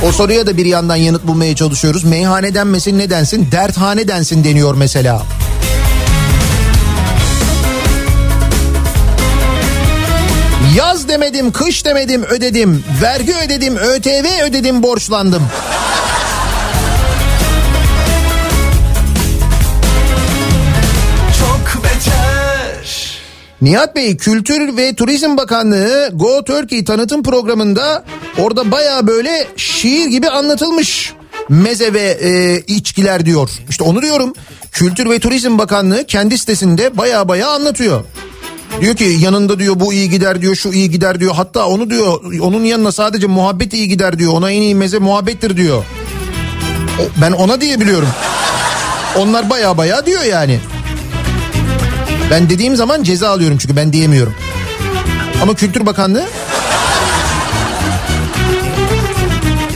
O soruya da bir yandan yanıt bulmaya çalışıyoruz. Meyhane denmesin ne densin? Derthane densin deniyor mesela. Yaz demedim, kış demedim, ödedim. Vergi ödedim, ÖTV ödedim, borçlandım. Nihat Bey Kültür ve Turizm Bakanlığı Go Turkey tanıtım programında orada baya böyle şiir gibi anlatılmış meze ve e, içkiler diyor. İşte onu diyorum Kültür ve Turizm Bakanlığı kendi sitesinde baya baya anlatıyor. Diyor ki yanında diyor bu iyi gider diyor şu iyi gider diyor. Hatta onu diyor onun yanına sadece muhabbet iyi gider diyor. Ona en iyi meze muhabbettir diyor. Ben ona diyebiliyorum. Onlar baya baya diyor yani. Ben dediğim zaman ceza alıyorum çünkü ben diyemiyorum. Ama Kültür Bakanlığı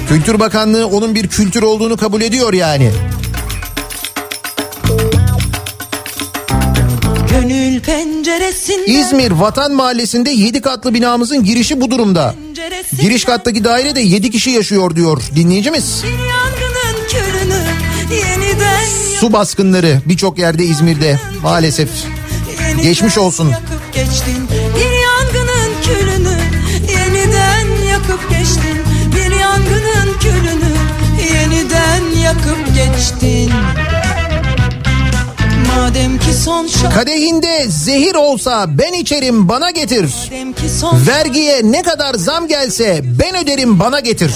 Kültür Bakanlığı onun bir kültür olduğunu kabul ediyor yani. İzmir Vatan Mahallesi'nde 7 katlı binamızın girişi bu durumda. Giriş kattaki dairede 7 kişi yaşıyor diyor dinleyicimiz. Su baskınları birçok yerde İzmir'de maalesef. yeniden Geçmiş olsun. Geçtin bir yangının külünü yeniden yakıp geçtin bir yangının külünü yeniden yakıp geçtin. Madem ki son şarkı Kadehinde zehir olsa ben içerim bana getir. Vergiye ne kadar zam gelse ben öderim bana getir.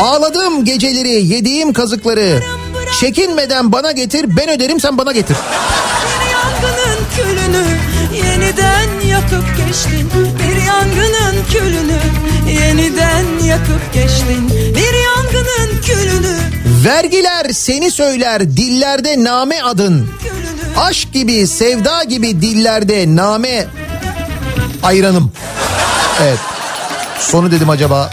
Ağladığım geceleri yediğim kazıkları çekinmeden bana getir ben öderim sen bana getir. Bir yangının külünü yeniden yakıp geçtin Bir yangının külünü yeniden yakıp geçtin Bir yangının külünü Vergiler seni söyler dillerde name adın. Aşk gibi sevda gibi dillerde name ayranım. Evet. Sonu dedim acaba.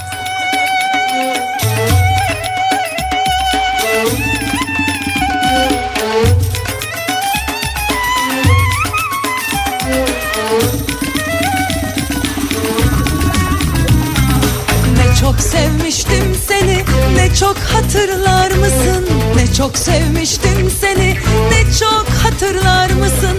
Çok sevmiştim seni Ne çok hatırlar mısın Ne çok sevmiştim seni Ne çok hatırlar mısın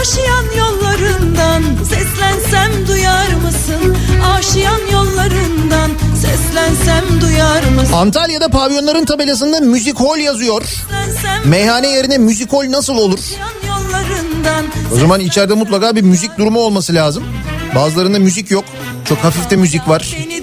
Aşiyan yollarından Seslensem duyar mısın Aşiyan yollarından Seslensem duyar mısın Antalya'da pavyonların tabelasında müzik hol yazıyor. Seslensem Meyhane yerine müzik hol nasıl olur? O zaman içeride mutlaka bir müzik durumu olması lazım. Bazılarında müzik yok. Çok hafif de müzik var. Düşün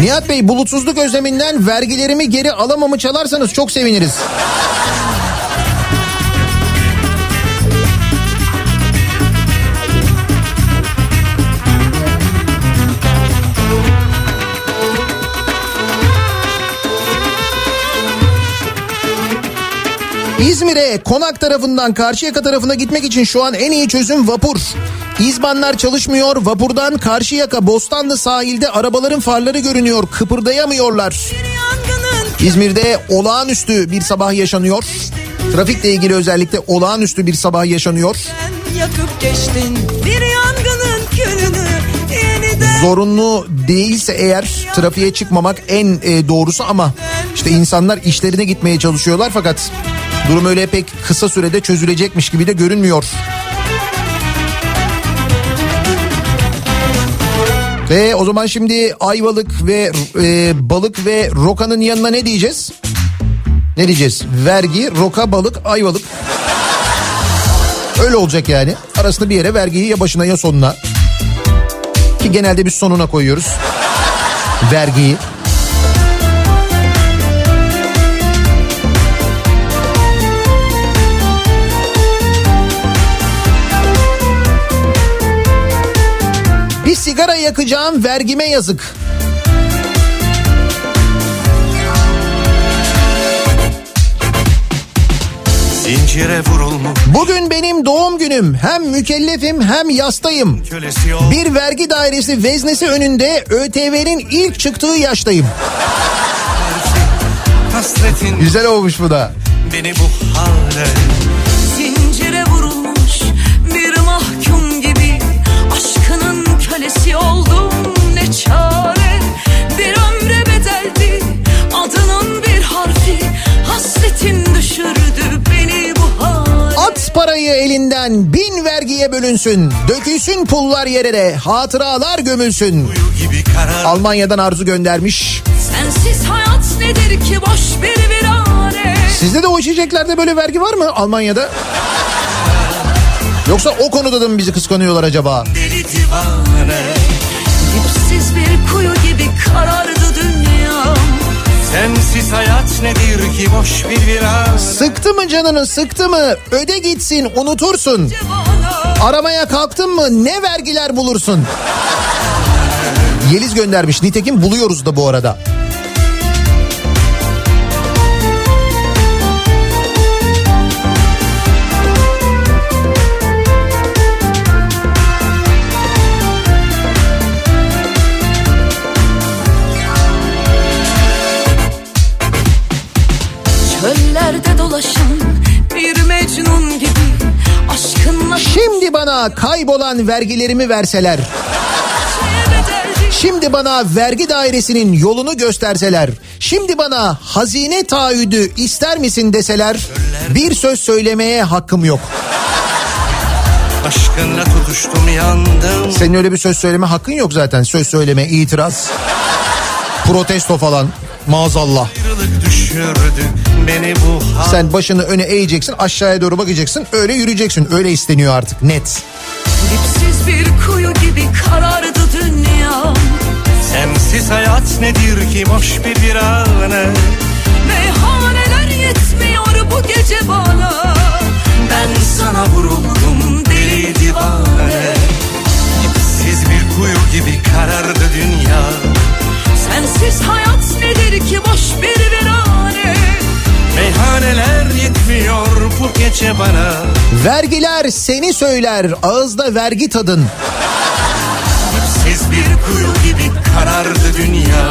Nihat Bey bulutsuzluk özleminden vergilerimi geri alamamı çalarsanız çok seviniriz. İzmir'e Konak tarafından Karşıyaka tarafına gitmek için şu an en iyi çözüm vapur. İzbanlar çalışmıyor. Vapurdan Karşıyaka Bostanlı sahilde arabaların farları görünüyor. Kıpırdayamıyorlar. İzmir'de olağanüstü bir sabah yaşanıyor. Trafikle ilgili özellikle olağanüstü bir sabah yaşanıyor. yakıp geçtin. Bir yangının külünü yeniden Zorunlu değilse eğer trafiğe çıkmamak en e, doğrusu ama işte insanlar işlerine gitmeye çalışıyorlar fakat durum öyle pek kısa sürede çözülecekmiş gibi de görünmüyor. Ve o zaman şimdi Ayvalık ve e, balık ve rokanın yanına ne diyeceğiz? Ne diyeceğiz? Vergi, roka, balık, ayvalık. Öyle olacak yani. Arasında bir yere vergiyi ya başına ya sonuna. Ki genelde biz sonuna koyuyoruz. Vergiyi. Bir sigara yakacağım vergime yazık. Zincire vurulmuş Bugün benim doğum günüm. Hem mükellefim hem yastayım. Bir vergi dairesi veznesi önünde ÖTV'nin ilk çıktığı yaştayım. Hasretin Güzel olmuş bu da. beni bu hale parayı elinden bin vergiye bölünsün. Dökülsün pullar yerere hatıralar gömülsün. Karar Almanya'dan Arzu göndermiş. Sensiz hayat nedir ki boş bir virane Sizde de o içeceklerde böyle vergi var mı Almanya'da? Yoksa o konuda da mı bizi kıskanıyorlar acaba? deli divane Dipsiz bir kuyu gibi dünyam Sensiz hayat nedir ki boş bir viran Sıktı mı canını sıktı mı öde gitsin unutursun. Aramaya kalktın mı ne vergiler bulursun? Yeliz göndermiş nitekim buluyoruz da bu arada. Bana kaybolan vergilerimi verseler. Şimdi bana vergi dairesinin yolunu gösterseler. Şimdi bana hazine taahhüdü ister misin deseler. Bir söz söylemeye hakkım yok. Aşkınla tutuştum yandım Senin öyle bir söz söyleme hakkın yok zaten. Söz söyleme, itiraz, protesto falan. Maazallah. Ayrılık düşürdü Sen başını öne eğeceksin, aşağıya doğru bakacaksın, öyle yürüyeceksin. Öyle isteniyor artık net. Dipsiz bir kuyu gibi karardı dünyam Sensiz hayat nedir ki boş bir virane Meyhaneler yetmiyor bu gece bana. Ben sana vuruldum deli divane. Dipsiz bir kuyu gibi karardı dünya. Sensiz hayat nedir ki boş bir Meyhaneler yetmiyor bu gece bana. Vergiler seni söyler ağızda vergi tadın. Dipsiz bir kuyu gibi karardı dünya.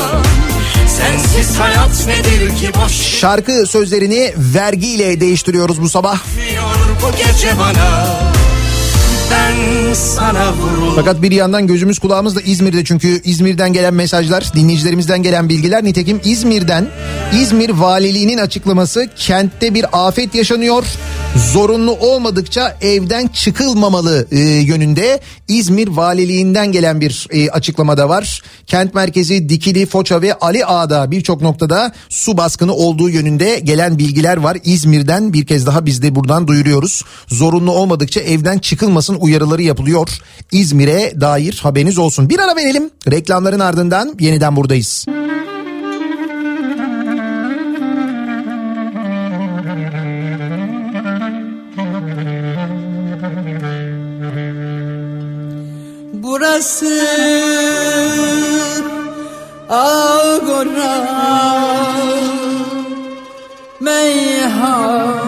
Sensiz hayat nedir ki boş. Şarkı sözlerini vergiyle değiştiriyoruz bu sabah. Bu gece bana. Fakat bir yandan gözümüz kulağımız da İzmir'de çünkü İzmir'den gelen mesajlar, dinleyicilerimizden gelen bilgiler nitekim İzmir'den İzmir Valiliğinin açıklaması kentte bir afet yaşanıyor. Zorunlu olmadıkça evden çıkılmamalı e, yönünde İzmir Valiliğinden gelen bir e, açıklamada var. Kent merkezi Dikili, Foça ve Ali Ağa'da birçok noktada su baskını olduğu yönünde gelen bilgiler var. İzmir'den bir kez daha biz de buradan duyuruyoruz. Zorunlu olmadıkça evden çıkılmasın uyarıları yapılıyor. İzmir'e dair haberiniz olsun. Bir ara verelim. Reklamların ardından yeniden buradayız. Burası Agora Meyhanesi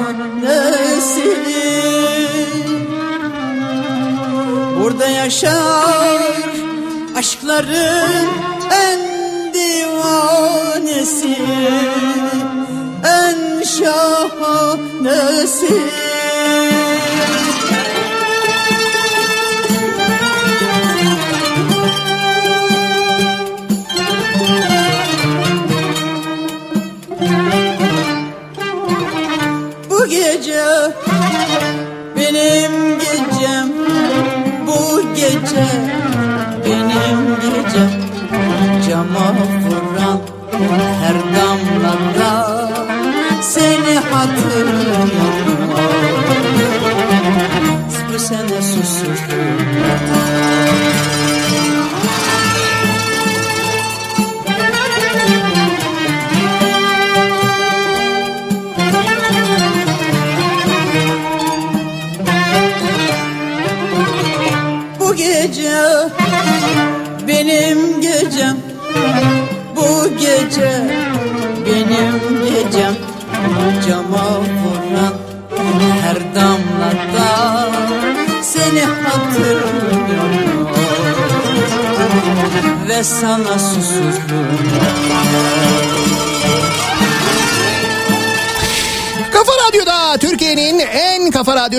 Burada yaşar. Aşkların en divanesi En şahanesi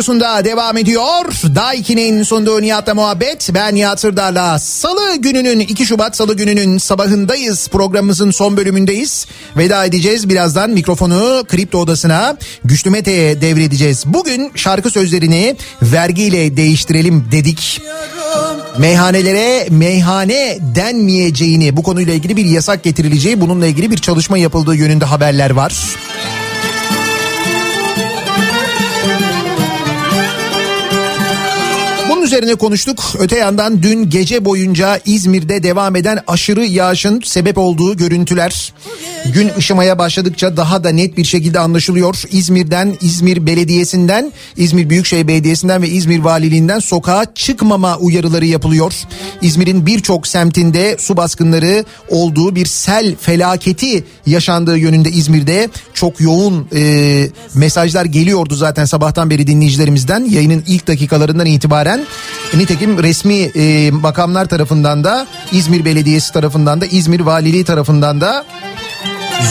radyosunda devam ediyor. Daiki'nin sunduğu Nihat'la muhabbet. Ben Nihat Sırdar'la Salı gününün 2 Şubat Salı gününün sabahındayız. Programımızın son bölümündeyiz. Veda edeceğiz. Birazdan mikrofonu Kripto Odası'na Güçlü Mete'ye devredeceğiz. Bugün şarkı sözlerini vergiyle değiştirelim dedik. Meyhanelere meyhane denmeyeceğini bu konuyla ilgili bir yasak getirileceği bununla ilgili bir çalışma yapıldığı yönünde haberler var. Üzerine konuştuk. Öte yandan dün gece boyunca İzmir'de devam eden aşırı yağışın sebep olduğu görüntüler gün ışımaya başladıkça daha da net bir şekilde anlaşılıyor. İzmir'den, İzmir Belediyesi'nden, İzmir Büyükşehir Belediyesi'nden ve İzmir Valiliğinden sokağa çıkmama uyarıları yapılıyor. İzmir'in birçok semtinde su baskınları olduğu bir sel felaketi yaşandığı yönünde İzmir'de çok yoğun e, mesajlar geliyordu zaten sabahtan beri dinleyicilerimizden yayının ilk dakikalarından itibaren. Nitekim resmi e, makamlar tarafından da İzmir Belediyesi tarafından da İzmir Valiliği tarafından da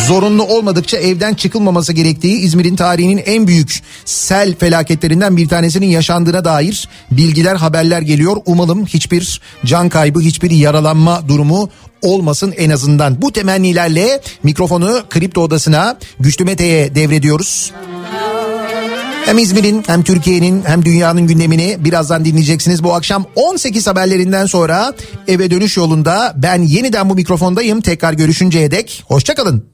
zorunlu olmadıkça evden çıkılmaması gerektiği İzmir'in tarihinin en büyük sel felaketlerinden bir tanesinin yaşandığına dair bilgiler haberler geliyor. Umalım hiçbir can kaybı hiçbir yaralanma durumu olmasın en azından. Bu temennilerle mikrofonu Kripto Odası'na Güçlü Mete'ye devrediyoruz. Hem İzmir'in hem Türkiye'nin hem dünyanın gündemini birazdan dinleyeceksiniz. Bu akşam 18 haberlerinden sonra eve dönüş yolunda ben yeniden bu mikrofondayım. Tekrar görüşünceye dek hoşçakalın.